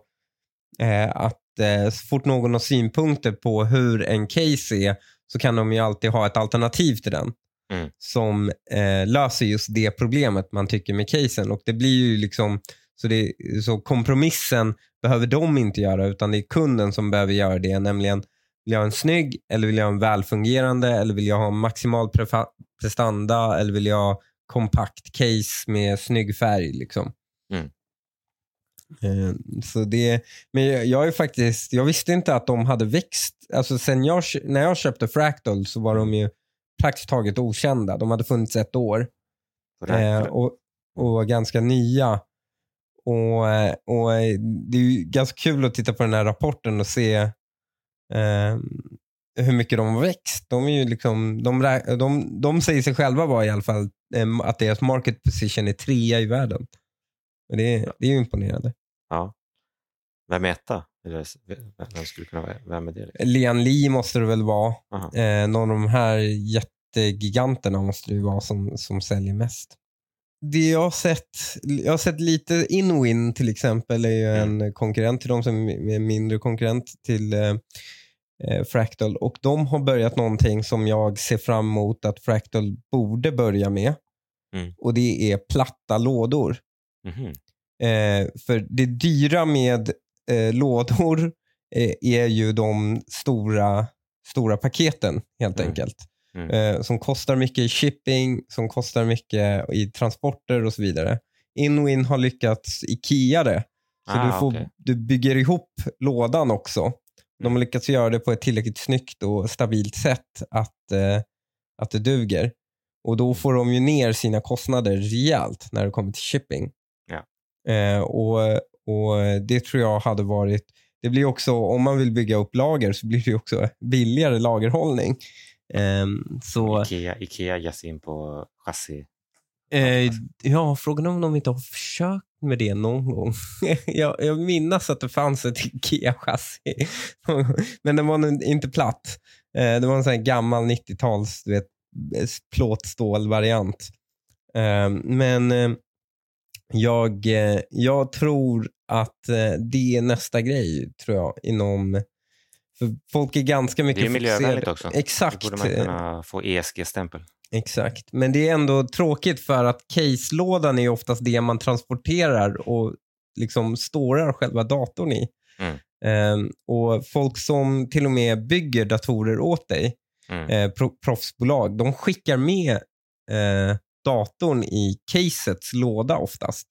eh, att eh, så fort någon har synpunkter på hur en case är så kan de ju alltid ha ett alternativ till den Mm. som eh, löser just det problemet man tycker med casen. Och det blir ju liksom så, det, så kompromissen behöver de inte göra utan det är kunden som behöver göra det. Nämligen vill jag ha en snygg eller vill jag ha en välfungerande eller vill jag ha maximal prestanda eller vill jag ha kompakt case med snygg färg. Liksom. Mm. Eh, Så det, men jag, jag är faktiskt, jag visste inte att de hade växt. Alltså sen jag, när jag köpte Fractal så var de ju praktiskt taget okända. De hade funnits ett år eh, och, och var ganska nya. Och, eh, och eh, Det är ju ganska kul att titta på den här rapporten och se eh, hur mycket de har växt. De, är ju liksom, de, de, de säger sig själva vara i alla fall eh, att deras market position är trea i världen. Och det, är- det är ju imponerande. ja. Vem är etta? Eller, vem skulle kunna vara vem är det? Liksom? Lian Li måste det väl vara. Eh, någon av de här jättegiganterna måste det vara som, som säljer mest. det jag har sett, jag har sett lite Inwin till exempel är ju Mm. en konkurrent till dem som är mindre konkurrent till eh, eh, Fractal och de har börjat någonting som jag ser fram emot att Fractal borde börja med Mm. och det är platta lådor. Mhm. Eh, för det dyra med eh, lådor eh, är ju de stora, stora paketen helt Mm. enkelt. Mm. Eh, som kostar mycket i shipping, som kostar mycket i transporter och så vidare. Inwin har lyckats Ikea det. Så Ah, du, får, okej. du bygger ihop lådan också. De Mm. har lyckats göra det på ett tillräckligt snyggt och stabilt sätt att, eh, att det duger. Och då får de ju ner sina kostnader rejält när det kommer till shipping. Eh, och, och Det tror jag hade varit... Det blir också, om man vill bygga upp lager så blir det också billigare lagerhållning. Ehm, så, Ikea, Ikea ger sig in på chassi. eh, ja, frågan är om de inte har försökt med det någon gång. jag, jag minns att det fanns ett Ikea-chassi, men den var inte platt. Eh, det var en sån gammal 90-tals du vet, plåtstålvariant. Eh, men eh, jag, eh, jag tror att eh, det är nästa grej, tror jag, inom... För folk är ganska mycket Det är miljövänligt också. Exakt. Då borde man kunna få ESG-stämpel. Exakt, men det är ändå tråkigt för att case-lådan är oftast det man transporterar och liksom storar själva datorn i. Mm. Ehm, och folk som till och med bygger datorer åt dig, Mm. eh, pro- proffsbolag, de skickar med eh, datorn i casets låda oftast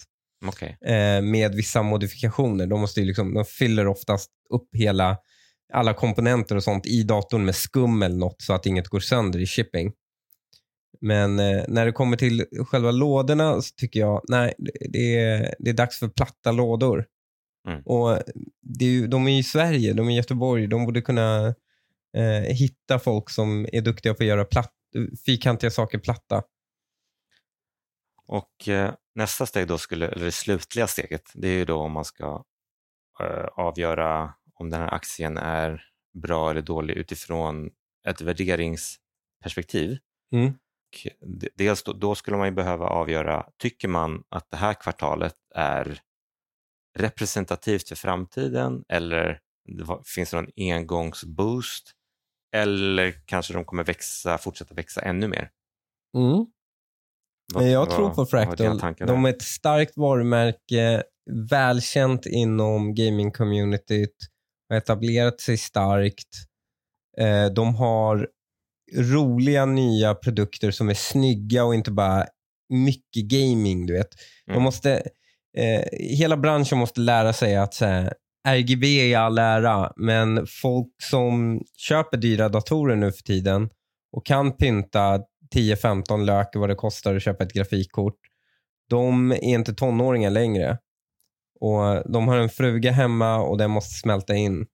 Okej. eh, med vissa modifikationer. De, måste liksom, de fyller oftast upp hela, alla komponenter och sånt i datorn med skum eller något så att inget går sönder i shipping. Men eh, när det kommer till själva lådorna så tycker jag nej, det- är, det är dags för platta lådor. Mm. Och det är ju, De är i Sverige, de är i Göteborg. De borde kunna eh, hitta folk som är duktiga på att göra platt, fyrkantiga saker platta. Och eh, nästa steg då skulle, eller det slutliga steget, det är ju då om man ska eh, avgöra om den här aktien är bra eller dålig utifrån ett värderingsperspektiv. Mm. Dels då, då skulle man ju behöva avgöra, tycker man att det här kvartalet är representativt för framtiden eller det finns det någon engångsboost eller kanske de kommer växa, fortsätta växa ännu mer? Mm. Men jag vad- tror på Fractal. De är ett starkt varumärke, välkänt inom gaming-communityt, har etablerat sig starkt. Eh, De har roliga nya produkter som är snygga och inte bara mycket gaming. du vet. De Mm. måste, eh, hela branschen måste lära sig att så här, RGB i all ära, men folk som köper dyra datorer nu för tiden och kan pynta 10-15 lök vad det kostar att köpa ett grafikkort. De är inte tonåringar längre. Och De har en fruga hemma och den måste smälta in.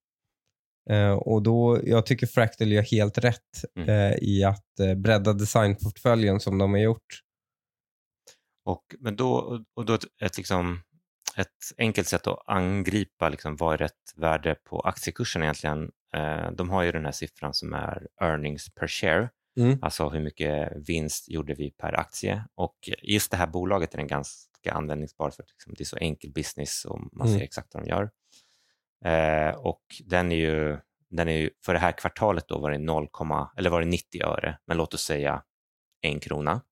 Eh, och då, Jag tycker Fractal gör helt rätt Mm. eh, i att eh, bredda designportföljen som de har gjort. Och, men då, och då ett, ett, liksom, ett enkelt sätt att angripa liksom, vad är rätt värde på aktiekursen egentligen. Eh, de har ju den här siffran som är earnings per share, Mm. alltså hur mycket vinst gjorde vi per aktie. Och just det här bolaget är den ganska användningsbar för liksom, det är så enkel business och man Mm. ser exakt vad de gör. Eh, och den är ju, den är ju, för det här kvartalet då var det 0, eller var det 90 öre, men låt oss säga en krona.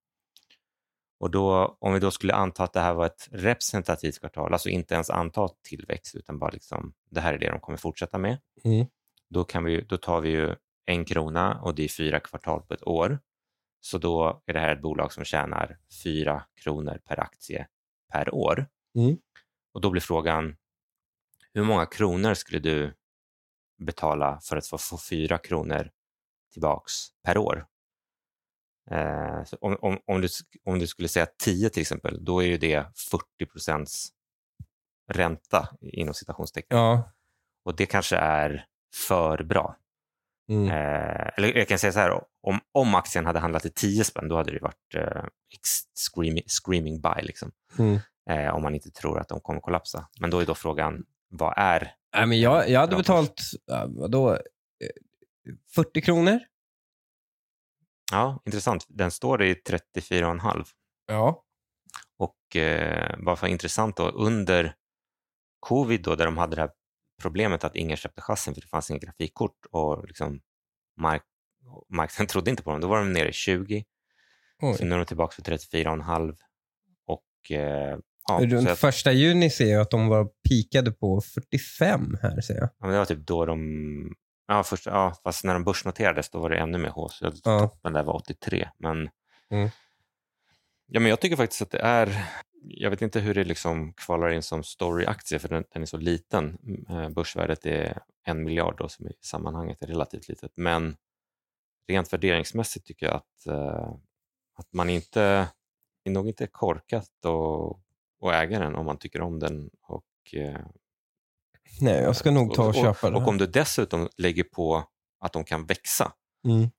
Och då, om vi då skulle anta att det här var ett representativt kvartal, alltså inte ens anta tillväxt utan bara liksom, det här är det de kommer fortsätta med. Mm. Då, kan vi, då tar vi ju en krona och det är fyra kvartal på ett år. Så då är det här ett bolag som tjänar fyra kronor per aktie per år. Mm. Och då blir frågan, hur många kronor skulle du betala för att få, få fyra kronor tillbaks per år? Eh, om, om, om, du, om du skulle säga 10 till exempel, då är ju det 40 procents ränta inom citationstecken. Ja. Och det kanske är för bra. Mm. Eh, eller jag kan säga så här, om, om aktien hade handlat i 10 spänn, då hade det varit eh, screaming, screaming buy, liksom. Mm. eh, om man inte tror att de kommer kollapsa. Men då är då frågan, vad är Nej, men jag, jag hade betalt ja, vadå, eh, 40 kronor. Ja, intressant. Den står i 34,5 Ja. och eh, vad var intressant då, under covid då, där de hade det här problemet att ingen köpte chassin för det fanns inga grafikkort och liksom mark marknaden trodde inte på dem. Då var de nere i 20, Oj. så nu är de tillbaka för 34,5 och eh, ja, Runt att, första juni ser jag att de var pikade på 45 här ser jag. ja, men det var typ då de, ja, först, ja, fast när de börsnoterades då var det ännu mer hås. Jag Ja. toppen där var 83, men Mm. Ja, men jag tycker faktiskt att det är, jag vet inte hur det liksom kvalar in som storyaktie för den, den är så liten. Eh, Börsvärdet är en miljard då, som i sammanhanget är relativt litet. Men rent värderingsmässigt tycker jag att, eh, att man inte, det är nog inte korkat att, äga den om man tycker om den. Och, eh, Nej, jag ska nog ta och köpa och, det. och om du dessutom lägger på att de kan växa, Mm.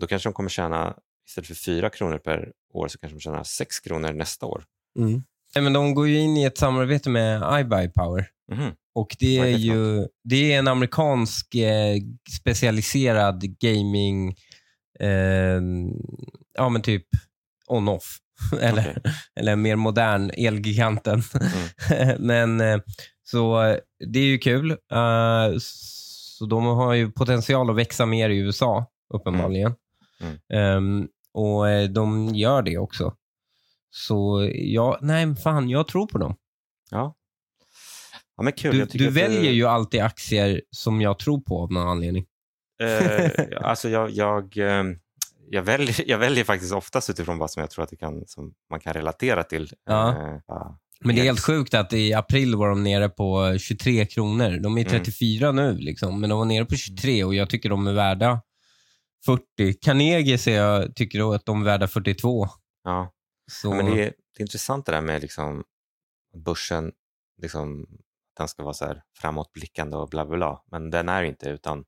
då kanske de kommer tjäna, istället för 4 kronor per år, så kanske de tjänar 6 kronor nästa år. Mm. Nej, men de går ju in i ett samarbete med iBuyPower. Och det är det för ju det är en amerikansk eh, specialiserad gaming, eh, ja men typ on-off. Eller, Okej. eller mer modern, Elgiganten. men eh, så eh, det är ju kul. Eh, så de har ju potential att växa mer i USA, uppenbarligen. Mm. Ehm, och eh, de gör det också. Så ja, nej fan, jag tror på dem. Ja. ja men kul. Du, du att det- väljer ju alltid aktier som jag tror på av någon anledning. Eh, alltså jag, jag, eh, jag, väljer, jag väljer faktiskt oftast utifrån vad som jag tror att kan, som man kan relatera till. Ja. Eh, ja. Men det är helt sjukt att i april var de nere på 23 kronor. De är Mm. 34 nu, liksom, men de var nere på 23 och jag tycker de är värda 40. Carnegie ser jag, tycker att de är värda 42. Ja. Så, Ja, men det, är, det är intressant det där med liksom, börsen, liksom, den ska vara så här framåtblickande och bla bla bla. Men den är inte utan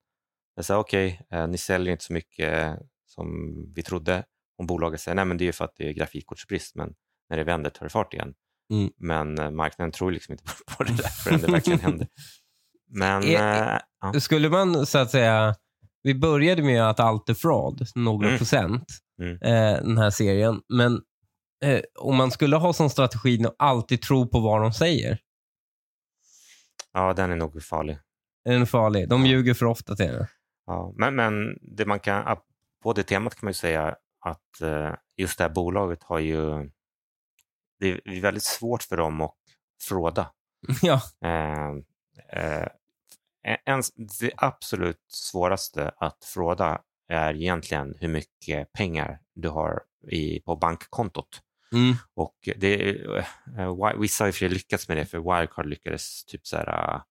så här, okej, eh, ni säljer inte så mycket som vi trodde. Och bolaget säger nej men det är ju för att det är grafikkortsbrist men när det vänder tar det fart igen. Mm. Men eh, marknaden tror liksom inte på det där förrän det verkligen händer. Men Är- eh, ja. Skulle man så att säga, vi började med att allt är fraud, några Mm. procent, Mm. eh, den här serien. Men eh, om man skulle ha som strategi att alltid tro på vad de säger, ja, den är nog farlig. är den farlig? De ljuger för ofta till det. Ja, men, men det man kan, på det temat kan man ju säga att eh, just det här bolaget har ju, det är väldigt svårt för dem att fråda. ja. Eh, eh, en, det absolut svåraste att fråda är egentligen hur mycket pengar du har i, på bankkontot. Mm. Och det, eh, Wi- vissa har i och för sig lyckats med det, för Wirecard lyckades typ så här, eh,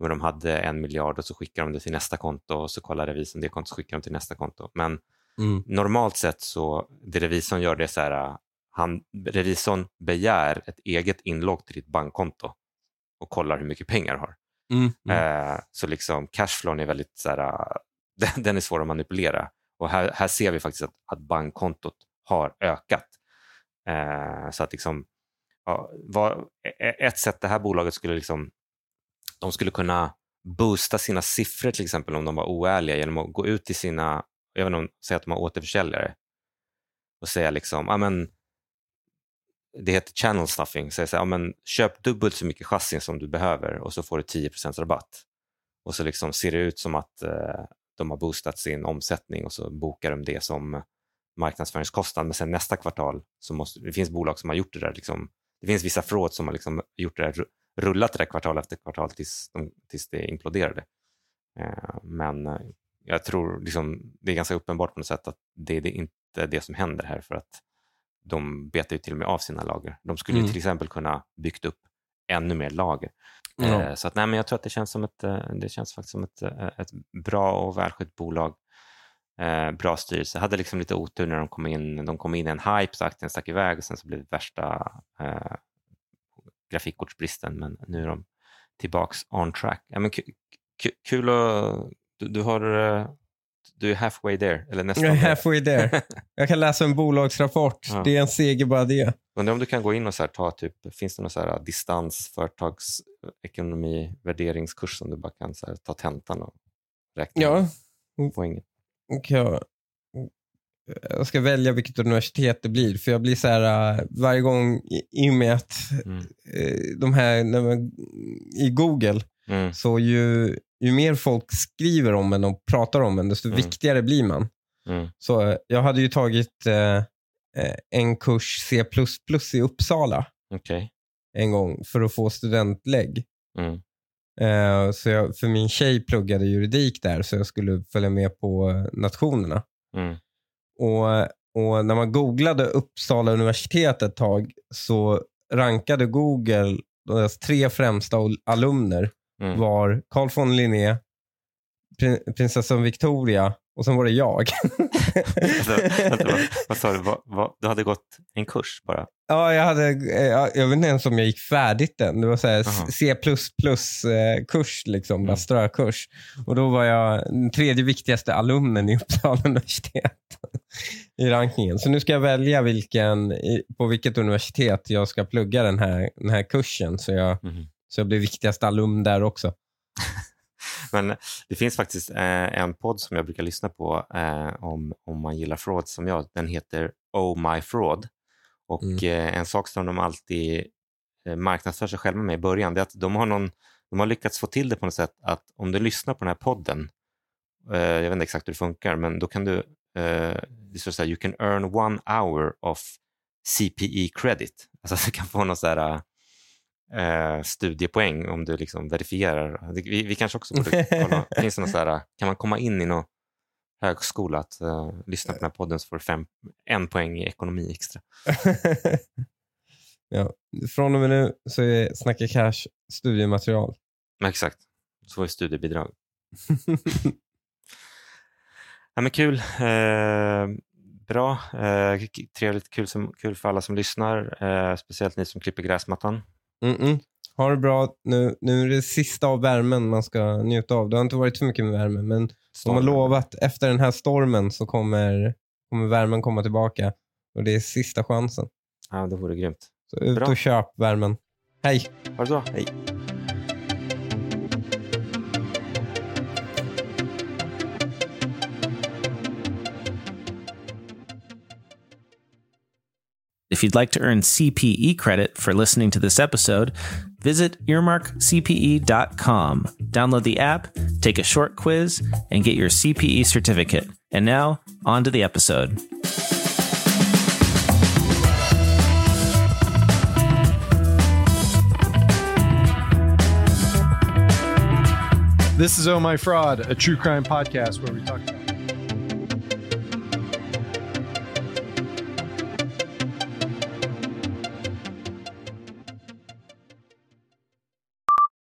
men de hade en miljard och så skickade de det till nästa konto och så kollar revisorn det kontot och skickar de till nästa konto. Men Mm. normalt sett så, det revisorn gör det är så här, eh, han, revisorn begär ett eget inlogg till ditt bankkonto och kollar hur mycket pengar du har. Mm. Mm. Eh, så liksom cashflown är väldigt så här, eh, den, den är svår att manipulera. Och här, här ser vi faktiskt att, att bankkontot har ökat. Eh, så att liksom, ja, var, e, e, ett sätt det här bolaget skulle liksom, de skulle kunna boosta sina siffror till exempel om de var oärliga genom att gå ut till sina, jag vet inte om, säga att de har återförsäljare och säga liksom, ja men det heter channel stuffing, Så jag säger, ja, men köp dubbelt så mycket chassin som du behöver och så får du 10 rabatt. Och så liksom ser det ut som att eh, de har boostat sin omsättning och så bokar de det som marknadsföringskostnad. Men sen nästa kvartal, så måste, det finns bolag som har gjort det där. Liksom, det finns vissa fraud som har liksom gjort det där, rullat det där kvartal efter kvartal tills, de, tills det imploderade. Eh, men eh, jag tror liksom, det är ganska uppenbart på något sätt att det, det är inte det som händer här för att de betar ju till och med av sina lager. De skulle ju Mm. till exempel kunna byggt upp ännu mer lager. Ja. Eh, Så att, nej, men jag tror att det känns, som ett, eh, det känns faktiskt som ett, eh, ett bra och välskött bolag. Eh, bra styrelse. Hade liksom lite otur när de kom in. De kom in i en hype så aktien stack iväg och sen så blev det värsta eh, grafikkortsbristen. Men nu är de tillbaks on track. Ja, men ku- ku- kul att du, du har du är halfway there, eller nästan Jag är halfway there. Jag kan läsa en bolagsrapport. Ja. Det är en seger bara det. Undrar om du kan gå in och så här ta typ, finns det någon så här distans företagsekonomi värderingskurs som du bara kan så här, ta tentan och räkna Ja. poängen? Och jag, jag ska välja vilket universitet det blir. För jag blir så här äh, varje gång i, och med att Mm. eh, de här, när man, i Google, Mm. så ju, ju mer folk skriver om en och pratar om en, desto Mm. viktigare blir man. Mm. Så eh, jag hade ju tagit eh, eh, en kurs C++ i Uppsala Okej. en gång för att få studentlägg. Mm. Eh, så jag, för min tjej pluggade juridik där så jag skulle följa med på eh, nationerna. Mm. Och, och när man googlade Uppsala universitet ett tag så rankade Google deras tre främsta alumner Mm. var Carl von Linné, prin- prinsessan Victoria och sen var det jag. Alltså, vänta, vad, sa du? Vad, vad, du hade gått en kurs bara? ja, jag, hade, eh, jag, jag vet inte ens om jag gick färdigt den. Det var så här. C++-kurs, liksom, Mm. strökurs. Och då var jag den tredje viktigaste alumnen i Uppsala universitet i rankingen. Så nu ska jag välja vilken, på vilket universitet jag ska plugga den här, den här kursen. Så jag, Mhm. Så jag blir viktigaste alumn där också. Men det finns faktiskt eh, en podd som jag brukar lyssna på eh, om, om man gillar fraud som jag. Den heter Oh My Fraud. Och Mm. eh, en sak som de alltid eh, marknadsför sig själva med i början det är att de har, någon, de har lyckats få till det på något sätt att om du lyssnar på den här podden, eh, jag vet inte exakt hur det funkar, men då kan du, eh, det står så här, you can earn one hour of CPE credit. Alltså du kan få någon så här eh, studiepoäng om du liksom verifierar. Vi, vi kanske också borde kolla, finns det här, kan man komma in i någon högskola att eh, lyssna på den här podden så får du fem, en poäng i ekonomi extra. ja. Från och med nu så är Snacka Cash studiematerial. Exakt, så får vi studiebidrag. Ja, men kul. Eh, bra. Eh, trevligt. Kul, som, kul för alla som lyssnar. Eh, speciellt ni som klipper gräsmattan. Mm-mm. Ha det bra. Nu, nu är det sista av värmen man ska njuta av. Det har inte varit så mycket med värme, men de har lovat efter den här stormen så kommer, kommer värmen komma tillbaka. Och det är sista chansen. Ja, det vore grymt. Så ut Bra. och köp värmen. Hej! Ha det bra. Hej. If you'd like to earn CPE credit for listening to this episode, visit earmarkcpe.com. Download the app, take a short quiz, and get your CPE certificate. And now, on to the episode. This is Oh My Fraud, a true crime podcast where we talk about